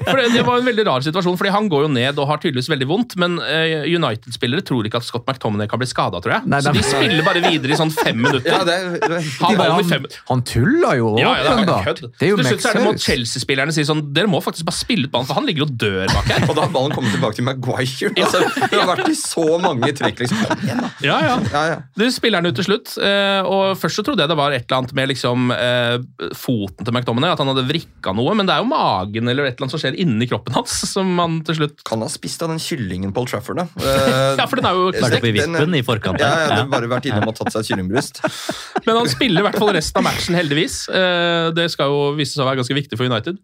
For det, var en veldig rar situasjon, fordi Han går jo ned og har tydeligvis veldig vondt, men eh, United-spillere tror ikke at Scott McTominay kan bli skada, tror jeg. Nei, så de- spiller bare videre i sånn fem minutter. Ja, det det i han, fem han tuller jo ja, ja, det er. Det er jo Til slutt så er det Chelsea-spillerne si sånn Dere må faktisk bare spille ut ballen, for han ligger og dør bak her. og da har ballen kommet tilbake til Maguire. Altså, det har vært i så mange trekk. liksom. Ja, ja. Ja, ja. Du spiller den ut til slutt, eh, og først så trodde jeg det var et eller annet med liksom eh, foten til McDominay, at han hadde vrikka noe, men det er jo magen eller et eller annet som skjer inni kroppen hans som han til slutt Kan ha spist av den kyllingen Paul Trafford, da. Eh, Ja, for den er jo Vært oppe i vippen i forkant. Ja, ja, det har bare vært innom og tatt seg et kyllingbryst. Men han spiller i hvert fall resten av matchen, heldigvis. Eh, Det skal jo vise seg å være ganske viktig for United.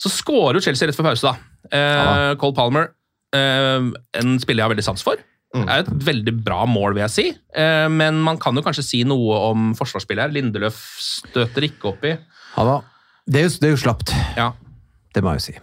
Så skårer jo Chelsea rett før pause, da. Ah. Cole Palmer, eh, en spiller jeg har veldig sans for. Det er et veldig bra mål, vil jeg si. Eh, Men man kan jo kanskje si noe om forsvarsspillet her. Lindeløf støter ikke oppi. Ja, da. Det er jo, det er jo slapt, Ja. det må jeg jo si.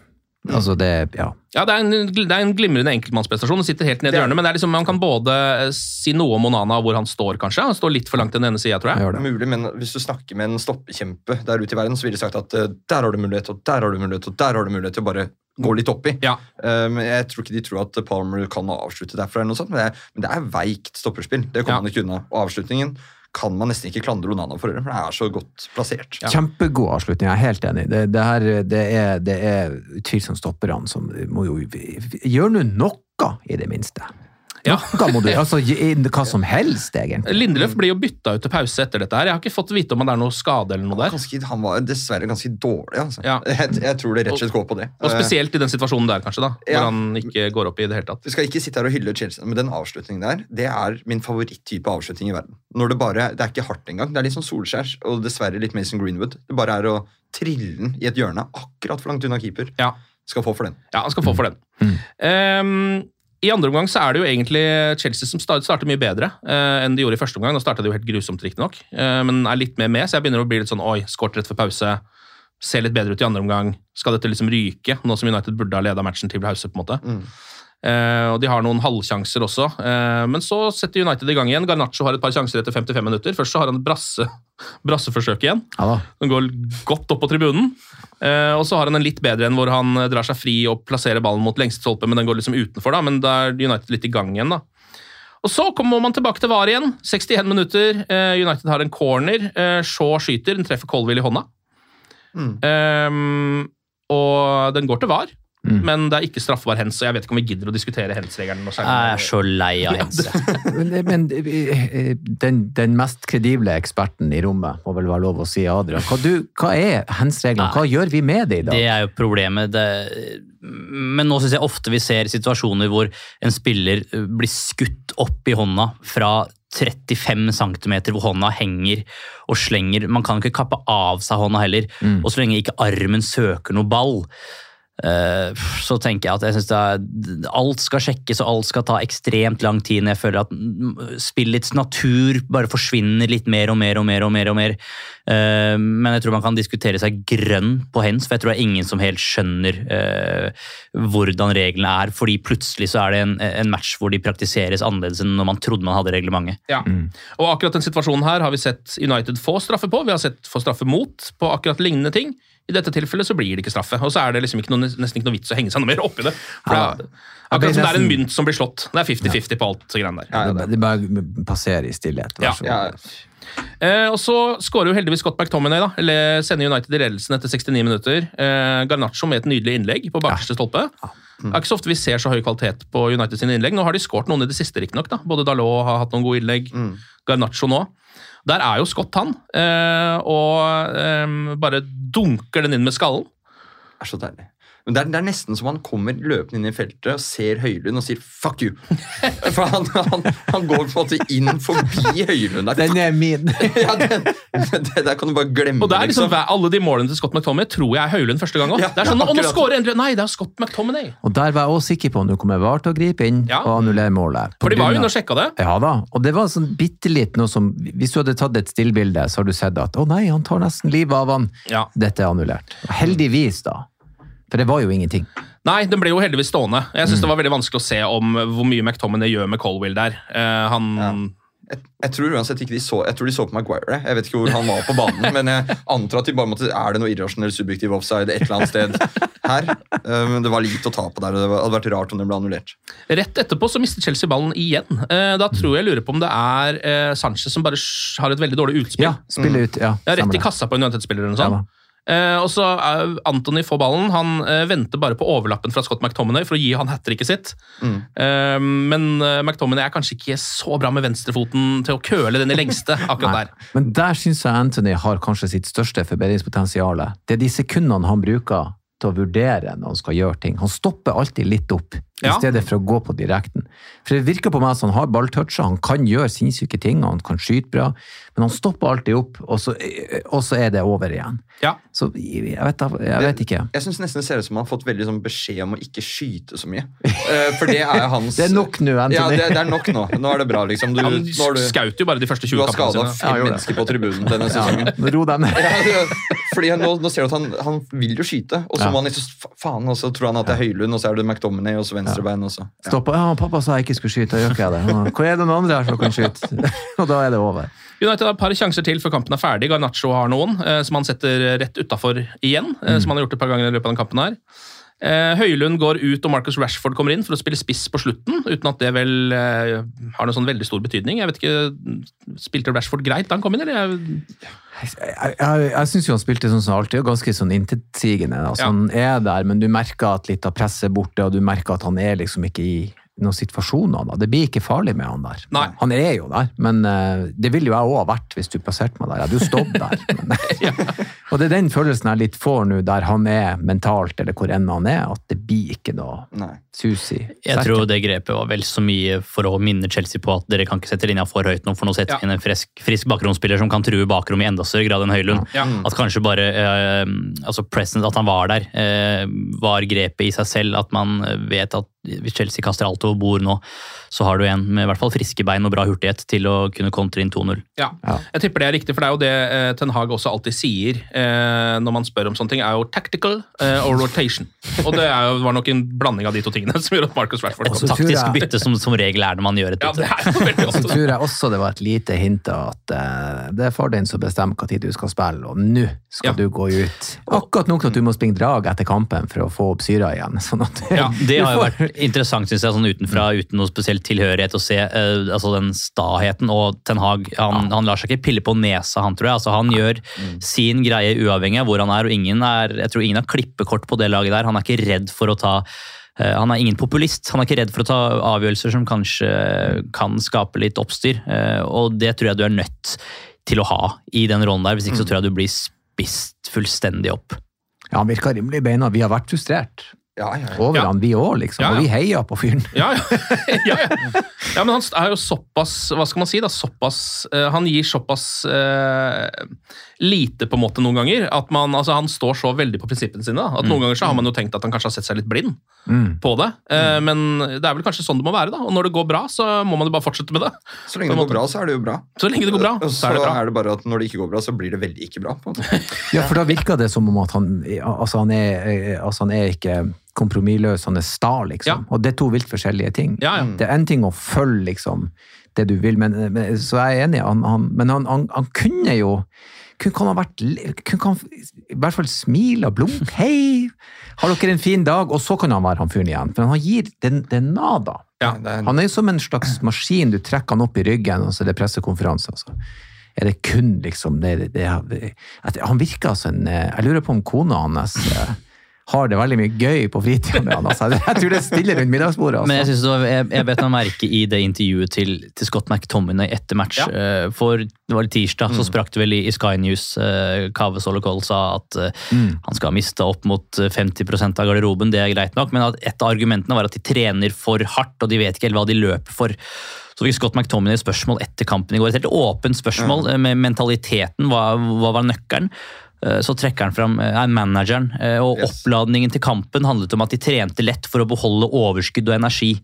Altså, det Ja. Ja, det er, en, det er en glimrende enkeltmannsprestasjon. Det sitter helt ned i hjørnet, men det er liksom, man kan både eh, si noe om Onana, hvor han står, kanskje. Han står litt for langt til den ene sida, tror Jeg jeg. Mulig, men hvis du snakker med en stoppekjempe der ute i verden, så ville de sagt at eh, der har du mulighet, og der har du mulighet, og der har du mulighet til å bare gå litt oppi. Ja. Eh, men jeg tror ikke de tror at Palmer kan avslutte derfra, eller noe sånt, men det er, men det er veikt stopperspill. Det Ja. kommer ikke unna. Og avslutningen kan man nesten ikke klandre Onana for, det, for det er så godt plassert. Kjempegod avslutning, jeg er helt enig. Det, det, her, det, er, det er utvilsomt stopperne som må jo Gjør nå noe, i det minste. Ja. Noe må du Altså, hva som helst, egentlig. Lindeløf blir jo bytta ut til pause etter dette. her. Jeg har ikke fått vite om det er noe skade eller noe der. Ganske, han var dessverre ganske dårlig, altså. Ja. Jeg, jeg tror det rett og slett går på det. Og spesielt i den situasjonen der, kanskje, da, hvor Ja. han ikke går opp i det hele tatt. Vi skal ikke sitte her og hylle Chelsea, men den avslutningen der, det er min favoritttype avslutning i verden. Når Det bare, det er ikke hardt engang. Det er litt sånn Solskjærs og dessverre litt Mason Greenwood. Det bare er å trille den i et hjørne akkurat for langt unna keeper. Ja. Skal få for den. Ja, han skal få for den. Ehm, I andre omgang så er det jo egentlig Chelsea som start- starter mye bedre eh, enn de gjorde i første omgang. Nå starta det jo helt grusomt, riktignok, uh, men er litt mer med, så jeg begynner å bli litt sånn oi, skåret rett før pause. ser litt bedre ut i andre omgang. Skal dette liksom ryke, nå som United burde ha leda matchen til pause? på en måte. Eh, og De har noen halvsjanser også, eh, men så setter United i gang igjen. Garnaccio har et par sjanser etter 55 minutter. Først så har han et brasse, brasseforsøk igjen. Ja. Den går godt opp på tribunen. Eh, og så har han en litt bedre en hvor han eh, drar seg fri og plasserer ballen mot lengste stolpe, men den går liksom utenfor. da, Men da er United litt i gang igjen, da. Og så kommer man tilbake til VAR igjen. 61 minutter. Eh, United har en corner. Eh, Shaw skyter, den treffer Colville i hånda. Eh, og den går til VAR, men det er ikke straffbar hens. Og jeg vet ikke om vi gidder å diskutere hens-regelen. Jeg er så lei av hens. Men, men eh, den, den mest kredible eksperten i rommet, må vel være lov å si, Adrian. Hva, du, hva er hens-reglene? Hva gjør vi med det i dag? Det er jo problemet. Det, men nå syns jeg ofte vi ser situasjoner hvor en spiller eh, blir skutt opp i hånda fra 35 cm hvor hånda henger og slenger. Man kan ikke kappe av seg hånda heller. Mm. Og så lenge ikke armen søker noe ball, eh, så tenker jeg at jeg synes det er, alt skal sjekkes og alt skal ta ekstremt lang tid. Jeg føler at mm, spillets natur bare forsvinner litt mer og mer og mer. og mer og mer. Eh, Men jeg tror man kan diskutere seg grønn på hens, for jeg tror det er ingen som helt skjønner eh, hvordan reglene er. Fordi plutselig så er det en, en match hvor de praktiseres annerledes enn når man trodde man hadde reglementet. Ja. Og akkurat den situasjonen her har vi sett United få straffe på. Vi har sett få straffe mot på akkurat lignende ting. I dette tilfellet så blir det ikke straffe. Og så er det liksom ikke noe, nesten ikke noe vits å henge seg noe mer oppi det. For Ja. det er, akkurat som det er en mynt som blir slått. Det er 50-50 på alt det greiene der. Ja, det, det bare passerer i stillhet. Vær Ja. så Ja, god. Eh, og så skårer jo heldigvis Scott McTominay, da. Eller sender United i ledelsen etter 69 minutter. Eh, Garnaccio med et nydelig innlegg på bakerste stolpe. Det er ikke så ofte vi ser så høy kvalitet på United sine innlegg. Nå har de skåret noen i det siste, riktignok. da. Både Dalot har hatt noen gode innlegg. Garnaccio nå. Der er jo Scott, han. Eh, og eh, bare dunker den inn med skallen. Det er så deilig. Men det er, det er nesten som han kommer løpende inn i feltet og ser Høylund og sier 'fuck you'. For han, han, han går på en måte inn forbi Høylund der. Den er min! Ja, den, det der kan du bare glemme. Og det er liksom liksom. Alle de målene til Scott McTominay tror jeg er Høylund første gang òg. Ja, det er sånn, ja, og nå skårer endelig Nei, det er Scott McTominay. Og der var jeg også sikker på om du kommer VAR til å gripe inn Ja. og annullere målet. For de var jo inne og sjekka det. Ja da, og det var sånn bitte litt noe som Hvis du hadde tatt et stillbilde, så har du sett at å nei, han tar nesten livet av han. Ja. Dette er annullert. Heldigvis, da. For det var jo ingenting. Nei, den ble jo heldigvis stående. Jeg syns Mm. det var veldig vanskelig å se om hvor mye McTominay gjør med Colwill der. Uh, han Jeg, jeg tror uansett ikke de så Jeg tror de så på Maguire. Jeg vet ikke hvor han var på banen, men jeg antar at de bare måtte Er det noe irrasjonell subjektiv offside et eller annet sted her? Men Men det var lite å ta på der, og det hadde vært rart om den ble annullert. Rett etterpå så mister Chelsea ballen igjen. Uh, da tror jeg lurer på om det er uh, Sanchez som bare har et veldig dårlig utspill. Ja, spiller ut. Ja, Ja, rett i kassa på en United-spiller eller noe sånt. Eh, og så eh, Anthony får ballen. Han eh, venter bare på overlappen fra Scott McTominay for å gi han hat tricket sitt. Mm. Eh, men eh, McTominay er kanskje ikke så bra med venstrefoten til å køle den i lengste. akkurat der. Men der syns jeg Anthony har kanskje sitt største forbedringspotensial. Det er de sekundene han bruker til å vurdere når han skal gjøre ting. Han stopper alltid litt opp, Ja. i stedet for å gå på direkten. For det virker på meg som han har balltoucher, han kan gjøre sinnssyke ting, han kan skyte bra, men han stopper alltid opp, og så, og så er det over igjen. Ja. Så jeg vet, jeg vet ikke. Jeg syns nesten det ser ut som han har fått veldig sånn beskjed om å ikke skyte så mye. Eh, For det er hans Det er nok nå, Anthony. Ja, det, det er nok nå. Nå er det bra, liksom. Du, Ja, har du, skaut jo bare de første du 20 har skada kampene sine. fem gjorde det. mennesker på tribunen denne Ja, sesongen. ro deg ned. Fordi nå, nå ser du at han, han vil jo skyte, og så Ja. må han liksom faen, og så tror han at det er Høylund, og så er det McDominay, og så venstrebein, og så ja. Stoppa. Ja, pappa sa jeg ikke skulle skyte, gjør ikke jeg det. Hvor er det noen andre her som kan skyte? Og da er det over. United har et par sjanser til før kampen er ferdig. Garnaccio har noen eh, som han setter rett utafor igjen, eh, som han har gjort et par ganger i løpet av den kampen her. Eh, Høylund går ut, og Marcus Rashford kommer inn for å spille spiss på slutten, uten at det vel eh, har noen sånn veldig stor betydning. Jeg vet ikke, Spilte Rashford greit da han kom inn, eller? Jeg, Jeg, jeg, jeg syns jo han spilte sånn som alltid, og ganske sånn intetsigende. Altså, Ja. Han er der, men du merker at litt av presset er borte, og du merker at han er liksom ikke i noen situasjoner. Da. Det blir ikke farlig med han der. Nei. Han er jo der, men uh, det ville jo jeg òg ha vært hvis du plasserte meg der. Jeg hadde jo stått der. Men, og det er den følelsen jeg litt får nå, der han er mentalt, eller hvor enn han er, at det blir ikke noe Nei. sus i Jeg tror det grepet var vel så mye for å minne Chelsea på at dere kan ikke sette linja for høyt nå, for nå setter vi Ja. inn en frisk, frisk bakromsspiller som kan true bakrom i enda større grad enn Høylund. Ja. At kanskje bare uh, altså present, at han var der, uh, var grepet i seg selv. At man vet at hvis Chelsea kaster alt over bor nå, så har du en med i hvert fall friske bein og bra hurtighet til å kunne kontre inn 2-0. Ja. Jeg tipper det er riktig, for det er jo det eh, Ten Hag også alltid sier eh, når man spør om sånne ting, er jo tactical eh, og rotation. Og det er jo, var nok en blanding av de to tingene som gjør at Marcus Rashford Og kom. Et taktisk jeg- bytte som, som regel er når man gjør et Ja, bytte. det er jo Så tror jeg også det var et lite hint av at eh, det er far din som bestemmer hva tid du skal spille, og nå skal Ja. du gå ut. Akkurat nok til at du må springe drag etter kampen for å få opp syra igjen. Sånn at Ja, Det har jo vært interessant, synes jeg, sånn utenfra, uten noe spesiell tilhørighet, å se uh, altså den staheten. Og Ten Hag han, han lar seg ikke pille på nesa, han tror jeg. Altså, han gjør sin greie uavhengig av hvor han er, og ingen er, jeg tror ingen har klippekort på det laget der. Han er ikke redd for å ta eh, han er ingen populist. Han er ikke redd for å ta avgjørelser som kanskje kan skape litt oppstyr. eh, Og det tror jeg du er nødt til å ha i den rollen der. Hvis ikke så tror jeg du blir spist fullstendig opp. Ja, han virka rimelig i beina. Vi har vært frustrert Ja, ja, ja. over Ja. han, vi òg, liksom. Ja, ja. Og vi heier på fyren. Ja, ja. ja, ja. ja, men han er jo såpass Hva skal man si? da, såpass, uh, Han gir såpass uh, lite på en måte noen ganger. at man, altså Han står så veldig på prinsippene sine. da, at Noen ganger så har man jo tenkt at han kanskje har sett seg litt blind på det. eh, Men det er vel kanskje sånn det må være. da, og Når det går bra, så må man jo bare fortsette med det. Så lenge det går bra, så er det jo bra. Så lenge det går bra, så er det bra. Så er det bare at når det ikke går bra, så blir det veldig ikke bra. på en måte. Ja, for da virker det som om at han Altså, han er, altså, han er ikke kompromissløs, han er sta, liksom. Og det er to vilt forskjellige ting. Ja, ja. Det er en ting å følge liksom, det du vil, men, men, så jeg er enig. Han, han, men han, han, kunne jo kunne han ha vært kunne han i hvert fall smile og blunke. Hei, har dere en fin dag? Og så kan han være han fyren igjen. For han gir det, det er nada. Ja. Er- Han er jo som en slags maskin. Du trekker han opp i ryggen, og så er det pressekonferanse. Altså. Er det kun liksom det, det, det Han virker altså en eh, Jeg lurer på om kona hans eh, har det veldig mye gøy på fritida med han. Altså. Jeg tror det er stille rundt middagsbordet. Men jeg, Altså. synes det var, jeg, jeg bet meg merke i det intervjuet til, til Scott McTominay etter match. Ja. Eh, For det var litt tirsdag, så sprakk det vel i, i Sky News. Uh, Kave Solokol sa at mm. han skal ha mista opp mot eh, 50% av garderoben. Det er greit nok, men at et av argumentene var at de trener for hardt, og de vet ikke helt hva de løper for. Så fikk Scott McTominay spørsmål etter kampen i går. Et helt åpent spørsmål mm. med mentaliteten. Hva, hva var nøkkelen? Eh, Så trekker han fram eh, manageren, eh, og Yes. oppladningen til kampen handlet om at de trente lett for å beholde overskudd og energi.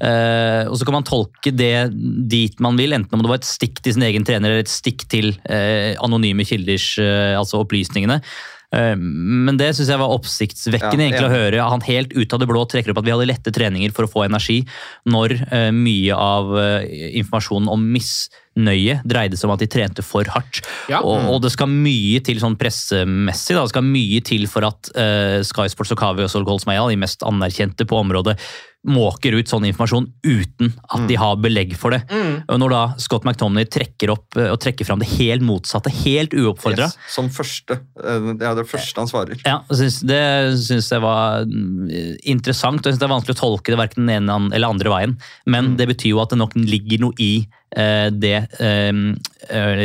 Eh, og Så kan man tolke det dit man vil, enten om det var et stikk til sin egen trener eller et stikk til eh, anonyme kilders altså opplysningene. Eh, Men det syns jeg var oppsiktsvekkende Ja, egentlig å høre. Han helt ut av det blå trekker opp at vi hadde lette treninger for å få energi, når eh, mye av eh, informasjonen om misnøye dreide seg om at de trente for hardt. Ja. Og, og det skal mye til sånn pressemessig, da. det skal mye til for at uh, Sky Sports og Kavi og Solgol Smeia, de mest anerkjente på området, måker ut sånn informasjon uten at de har belegg for det. Og når da Scott McTominay trekker opp eh, og trekker fram det helt motsatte, helt uoppfordra, Yes, som første. Eh, Det er det første han svarer. ja, synes, det syns jeg var mm, interessant. og Jeg synes det er vanskelig å tolke det verken den ene eller andre veien. Men det betyr jo at det nok ligger noe i eh, det eh,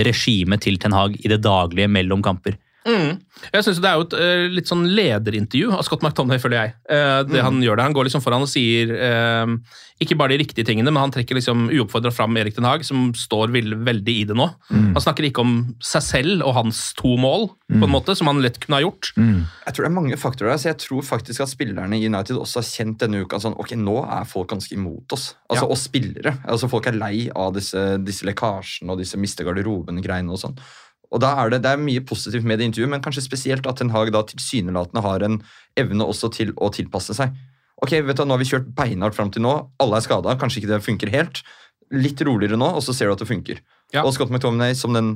regimet til Ten Hag i det daglige mellom kamper. Mm. Jeg synes Det er jo et uh, litt sånn lederintervju av Scott McTominay, føler jeg. Uh, det Han gjør det, han går liksom foran og sier uh, ikke bare de riktige tingene, men han trekker liksom uoppfordra fram Erik Den Haag, som står vel- veldig i det nå. Han snakker ikke om seg selv og hans to mål, på en måte, som han lett kunne ha gjort. Jeg tror det er mange faktorer der, så jeg tror faktisk at spillerne i United også har kjent denne uka sånn Ok, nå er folk ganske imot oss. Altså Ja. oss spillere. Altså Folk er lei av disse, disse lekkasjene og disse miste garderoben-greiene og sånn. Og da er det, det er mye positivt med det intervjuet, men kanskje spesielt at Ten Hag da tilsynelatende har en evne også til å tilpasse seg. Ok, vet du, Nå har vi kjørt beinhardt fram til nå, alle er skada, kanskje ikke det funker helt. Litt roligere nå, og så ser du at det funker. Ja. Og Scott McTominay som den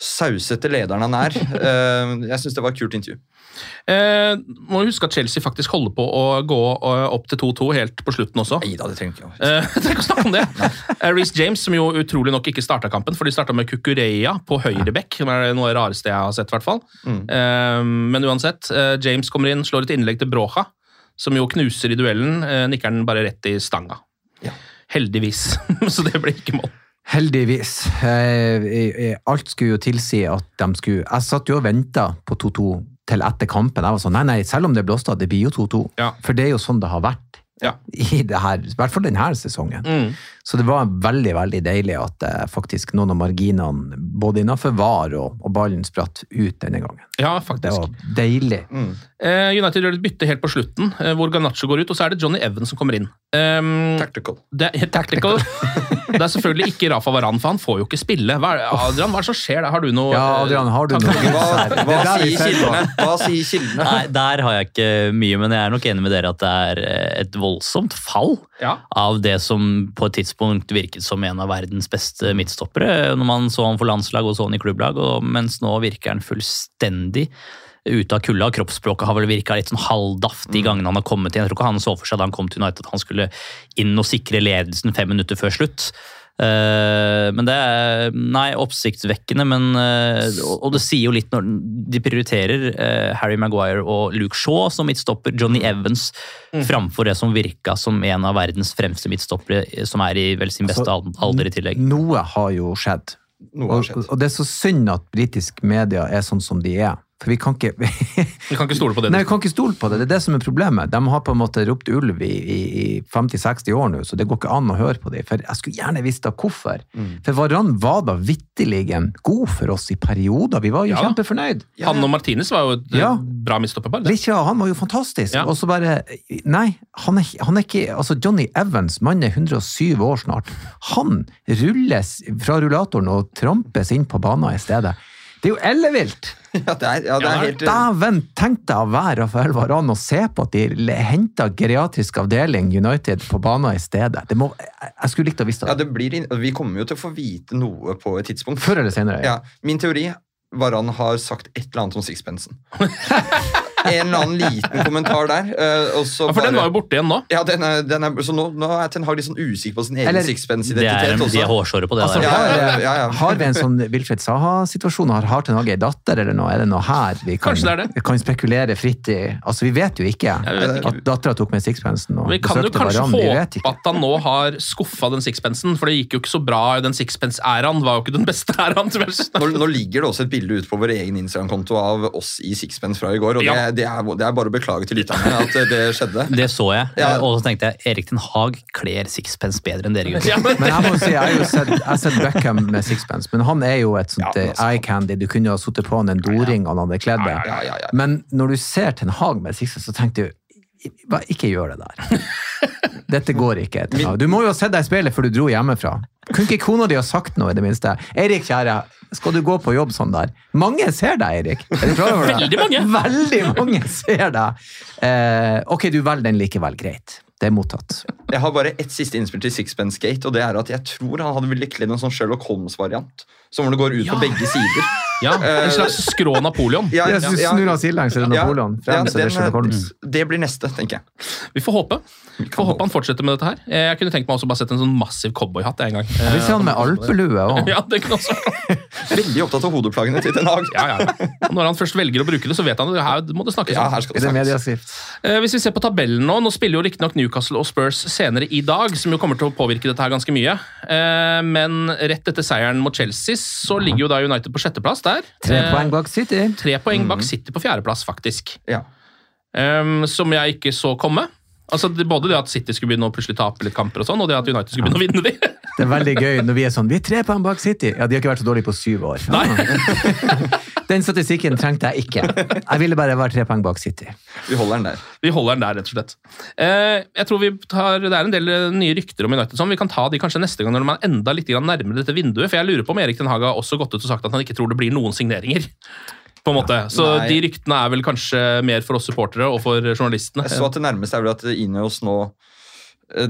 sausete lederen han er. eh, jeg syns det var et kult intervju. Eh, må huske at Chelsea faktisk holder på å gå eh, opp til 2-2 helt på slutten også. Nei da, det trenger ikke Eh, trenger å snakke om det. Eh, Reece James, som jo utrolig nok ikke starta kampen, for de starta med Kukureya på høyreback. som er noe av det rareste jeg har sett, i hvert fall. Mm. Eh, Men uansett, eh, James kommer inn, slår et innlegg til Brocha, som jo knuser i duellen. eh, Nikker den bare rett i stanga. Ja. Heldigvis. Så det ble ikke mål. Heldigvis. Eh, eh, alt skulle jo tilsi at de skulle Jeg satt jo og venta på 2-2 til etter kampen. Jeg var sånn, nei, nei, selv om det blåste det blir jo 2-2. Ja. For det er jo sånn det har vært Ja. i det her, i hvert fall denne sesongen. Mm. Så det var veldig veldig deilig at eh, faktisk noen av marginene, både innenfor VAR og, og ballen, spratt ut denne gangen. Ja, Det var deilig. Eh, United gjør et bytte helt på slutten, eh, hvor Ganacho går ut, og så er det Johnny Evans som kommer inn. Um, Tactical. det tactical. det er selvfølgelig ikke Rafa Varan, for han får jo ikke spille. Hva er, Adrian, hva er det som skjer der? Har du noe Ja, Adrian, har du noe Hva? Hva er sier kildene? Hva sier kildene? Nei, der har jeg ikke mye, men jeg er nok enig med dere at det er eh, et voldsomt fall Ja. av det som på et tidspunkt virket som en av verdens beste midtstoppere, når man så han for landslag og så han i klubblag, og mens nå virker han fullstendig ute av kulda. Kroppsspråket har vel virka litt sånn halvdaft de gangene han har kommet inn. Jeg tror ikke han så for seg da han kom til United at han skulle inn og sikre ledelsen fem minutter før slutt. Eh, men det er nei, oppsiktsvekkende, men eh, og, og det sier jo litt når de prioriterer eh, Harry Maguire og Luke Shaw som midtstopper, Johnny Evans framfor det som virka som en av verdens fremste midtstoppere, som er i vel sin beste Altså, alder i tillegg. Noe har jo skjedd. Noe har Og, skjedd. og det er så synd at britisk media er sånn som de er. For vi kan ikke Vi kan ikke stole på det. Nei, vi kan ikke stole på det. Det er det som er problemet. De har på en måte ropt ulv i, i, i 50-60 år nå, så det går ikke an å høre på dem. For jeg skulle gjerne visst da hvorfor. Mm. For Varan var da vitterlig god for oss i perioder. Vi var jo Ja kjempefornøyd. Ja. Han og Martinez var jo et Ja. bra midtstopperpar. Ja, han var jo fantastisk. Ja. Og så bare Nei, han er, han er ikke Altså, Johnny Evans, mannen er 107 år snart. Han rulles fra rullatoren og trampes inn på banen i stedet. Det er jo ellevilt! Ja, det er, ja, det er helt Dæven, tenk deg å være Rafael Varan og se på at de henta geriatrisk avdeling United på banen i stedet. Det må, jeg skulle likt å visst ja, det. det blir, Vi kommer jo til å få vite noe på et tidspunkt. Før eller senere. Ja, Min teori Varan har sagt et eller annet om sixpensen. En eller annen liten kommentar der. Uh, og så Ja, for den var jo borte igjen nå. Ja, den er, den er, så nå, nå er Ten Hag litt sånn usikker på sin egen Eller- sixpence-identitet de også. er hårsåre på det Altså, der. Ja, har, ja, ja, ja. har vi en sånn Wilfred Saha-situasjon? Har har Ten Hag ei datter, eller noe? Er det noe her vi kan, det det. kan spekulere fritt i? Altså, Vi vet jo ikke Ja, vet ikke. at dattera tok med sixpencen. Vi kan jo kanskje håpe at han nå har skuffa den sixpencen, for det gikk jo ikke så bra. Den sixpence-æraen var jo ikke den beste æraen. Nå, nå ligger det også et bilde ute på vår egen Instagram-konto av oss i sixpence fra i går. og Ja. det, det, er, det er bare å beklage til lytterne at det skjedde. Det så jeg, Ja. og så tenkte jeg Erik Den Haag kler sixpence bedre enn dere gutter. Ja, men, Men jeg må si, jeg har jo sett, jeg har sett Beckham med sixpence, men han er jo et sånt Ja, men eh, altså- eye candy. Du kunne jo ha sittet på han en doring han hadde kledd deg. Ja, ja, ja. Men når du ser Ten Hag med sixpence, så tenker du bare ikke gjør det der. Dette går ikke. Du må jo ha sett deg i speilet før du dro hjemmefra. Kunne ikke kona di ha sagt noe, i det minste? Eirik, kjære, skal du gå på jobb sånn der? Mange ser deg, Eirik. Er du klar over det? Veldig mange. Veldig mange ser deg. Eh, ok, du velger den likevel. Greit. Det er mottatt. Jeg har bare ett siste innspill til Sixpence Gate, og det er at jeg tror han hadde kledd en sånn Sherlock Holmes-variant. Som hvor det går ut Ja. på begge sider. Ja, En slags skrå Napoleon. Ja, Jeg synes ja, snur han sidelengs, så er det Napoleon. ja, Frem, det er den, det blir neste, tenker jeg. Vi får håpe. Vi får håpe han fortsetter med dette her. Jeg kunne tenkt meg også bare sette en sånn massiv cowboyhatt en gang. Vi ser han med alpelue òg. Ja, det kunne også Veldig opptatt av hodeplagene til Ten Hag. ja, ja. Når han først velger å bruke det, så vet han at her må det snakkes Ja, om. her skal det det snakkes. Eh, Hvis vi ser på tabellen nå, nå spiller jo riktignok Newcastle og Spurs senere i dag, som jo kommer til å påvirke dette her ganske mye. Eh, Men rett etter seieren mot Chelsea så ligger jo da United på sjetteplass der. Tre Eh, poeng bak City. Tre poeng bak City på fjerdeplass, faktisk. Ja. Um, som jeg ikke så komme. Altså, både det at City skulle begynne å plutselig tape litt kamper, og sånn, og det at United skulle begynne å vinne de. Det er veldig gøy når vi er sånn Vi er tre poeng bak City. Ja, de har ikke vært så dårlige på syv år. Nei. Den statistikken trengte jeg ikke. Jeg ville bare være tre poeng bak City. Vi holder den der. Vi holder den der, rett og slett. Eh, jeg tror vi tar, Det er en del eh, nye rykter om United. Sånn. Vi kan ta de kanskje neste gang når man er enda litt grann nærmere dette vinduet. For jeg lurer på om Erik Den Haga har også gått ut og sagt at han ikke tror det blir noen signeringer. På en måte. Så Nei. de ryktene er vel kanskje mer for oss supportere og for journalistene. Jeg så at det nærmeste er vel at Ineos nå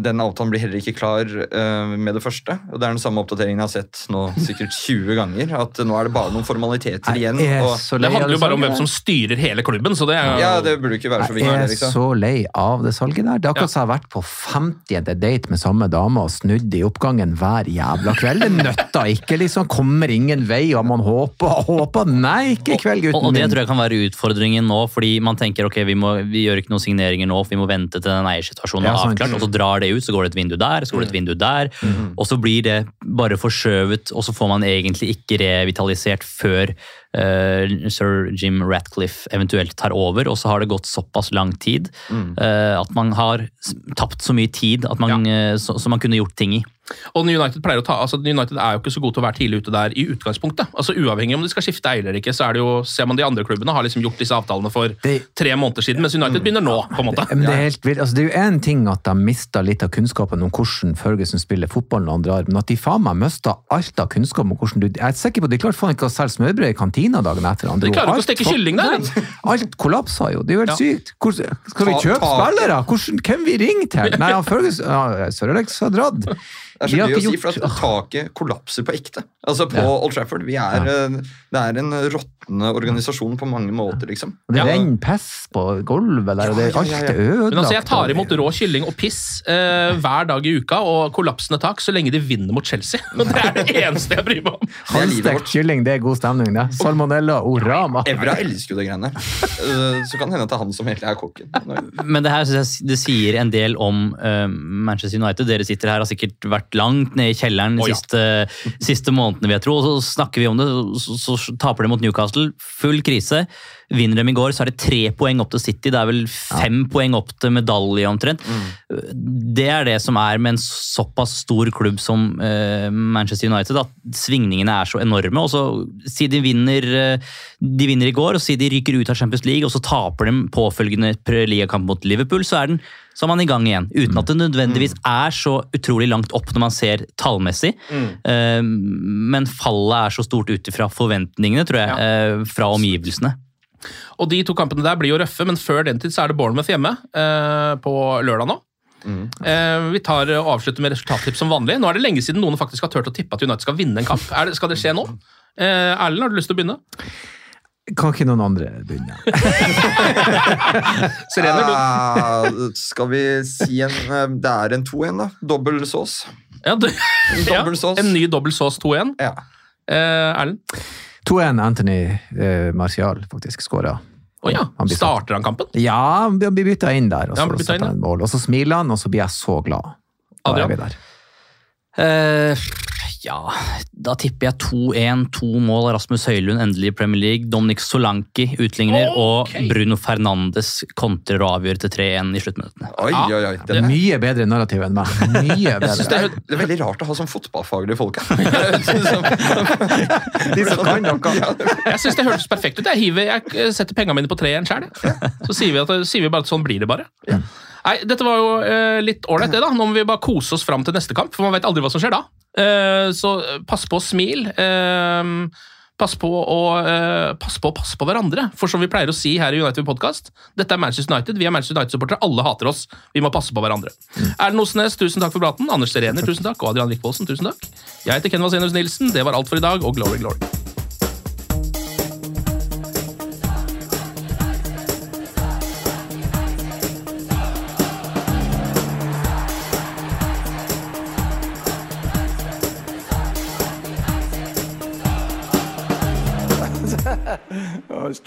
den avtalen blir heller ikke klar uh, med det første. og Det er den samme oppdateringen jeg har sett nå sikkert 20 ganger. At nå er det bare noen formaliteter igjen. Og, Det handler jo bare om hvem som styrer hele klubben. så det er ja, det burde ikke være så viktig. Jeg er Liksom. så lei av det salget der. Det er akkurat som jeg har vært på 50. date med samme dame og snudd i oppgangen hver jævla kveld. Det nøtter ikke, liksom. Kommer ingen vei, og man håper og håper. Nei, ikke i kveld, gutten min. og det tror jeg kan være utfordringen nå, fordi man tenker ok, vi, må, vi gjør ikke noen signeringer nå, for vi må vente til den eiersituasjonen er avklart, og så drar drar det ut, så går det et vindu der, så går det et vindu der. Og så blir det bare forskjøvet, og så får man egentlig ikke revitalisert før uh, sir Jim Ratcliffe eventuelt tar over. Og så har det gått såpass lang tid uh, at man har tapt så mye tid som man, ja. uh, så man kunne gjort ting i. Og United pleier å ta, altså United er jo ikke så gode til å være tidlig ute der i utgangspunktet. Altså Uavhengig om de skal skifte eier eller ikke, så er det jo, ser man de andre klubbene har liksom gjort disse avtalene for tre måneder siden, mens United begynner nå. på en måte. Men det er helt vilt. Altså, det er jo én ting at de mista litt av kunnskapen om hvordan Førgesen spiller fotball når andre men at de faen meg mista alt av kunnskap om hvordan du Jeg er sikker på at de klarte faen ikke å selge smørbrød i kantina dagen etter andre. De klarer ikke å steke kylling der. Nei, Alt kollapsa jo. Det er jo helt Ja. sykt. Hvor, skal vi kjøpe ta- spillere? Hvordan, hvem vi ringer til? Nei, Førgesen Ferguson ja, Sir Alex har dratt. Det er så gøy å si, for at taket kollapser på ekte. Altså På Ja. Old Trafford. Vi er, ja. Det er en råtne organisasjon på mange måter, liksom. Det er renner piss på gulvet der, og det, Ja, ja, alt ja, ja. er ødelagt. Men altså, Jeg tar imot rå kylling og piss eh, hver dag i uka og kollapsende tak så lenge de vinner mot Chelsea. Og Det er det eneste jeg bryr meg om. Halvstekt kylling, det er god stemning, det. Salmonella orama. Evra elsker jo det greiene. Eh, Så kan det hende at det er han som egentlig er kokken. Men det her synes jeg det sier en del om uh, Manchester United. Dere sitter her har sikkert vært langt ned i kjelleren de oh, ja. siste, siste månedene, vil jeg tro. Og så snakker vi om det, så, så taper de mot Newcastle. Full krise. Vinner dem i går, så er det tre poeng opp til City. Det er vel fem poeng opp til medalje omtrent. Det er det som er med en såpass stor klubb som eh, Manchester United, at svingningene er så enorme. og så Si de vinner, eh, de vinner i går, og si de ryker ut av Champions League, og så taper de påfølgende ligakamp mot Liverpool, så er, den, så er man i gang igjen. Uten at det nødvendigvis er så utrolig langt opp når man ser tallmessig. Mm. men fallet er så stort ut ifra forventningene, tror jeg, ja. fra omgivelsene. Og De to kampene der blir jo røffe, men før den tid så er det Bournemouth hjemme eh, på lørdag nå. Eh, vi tar og avslutter med resultattips som vanlig. Nå er det lenge siden noen faktisk har turt å tippe at United skal vinne en kamp. Er det, skal det skje nå? Eh, Erlend, har du lyst til å begynne? Kan ikke noen andre begynne? Serene, du- skal vi si en eh, Det er en 2-1, da. Dobbel sås. Ja, du, ja, sås. en ny dobbel sås 2-1. Ja. Eh, Erlend? 2-1 Anthony eh, Martial faktisk skåra. Å ja. Han blir satt- Starter han kampen? Ja, han blir bytta inn der, og Ja, så han byttet setter inn, ja. mål. Og så smiler han, og så blir jeg så glad. Da Adrian? er vi der. Eh, ja, da tipper jeg 2-1. To mål av Rasmus Høylund endelig i Premier League. Dominic Solanki utligner, okay. og Bruno Fernandes kontrer og avgjør til 3-1 i sluttminuttene. Oi, Ja, oi, oi. Det er mye bedre narrativ enn meg. Mye bedre. det er- det er veldig rart å ha sånn fotballfaglige folk her. De som kan noe. Jeg synes det hørtes perfekt ut. Jeg, hiver, jeg setter pengene mine på tre igjen sjøl. Så sier vi, at, sier vi bare at sånn blir det bare. Nei, Dette var jo eh, litt ålreit, det. da. Nå må vi bare kose oss fram til neste kamp, for man vet aldri hva som skjer da. Eh, så eh, pass på å smil. Eh, pass på å eh, pass på pass passe på hverandre. For som vi pleier å si her i United Podcast, dette er Manchester United. Vi er Manchester United-supportere. Alle hater oss. Vi må passe på hverandre. Erlend Osnes, tusen takk for praten. Anders Serener, tusen takk. Og Adrian Wickvoldsen, tusen takk. Jeg heter Ken Vasenius Nilsen. Det var alt for i dag, og glory, glory.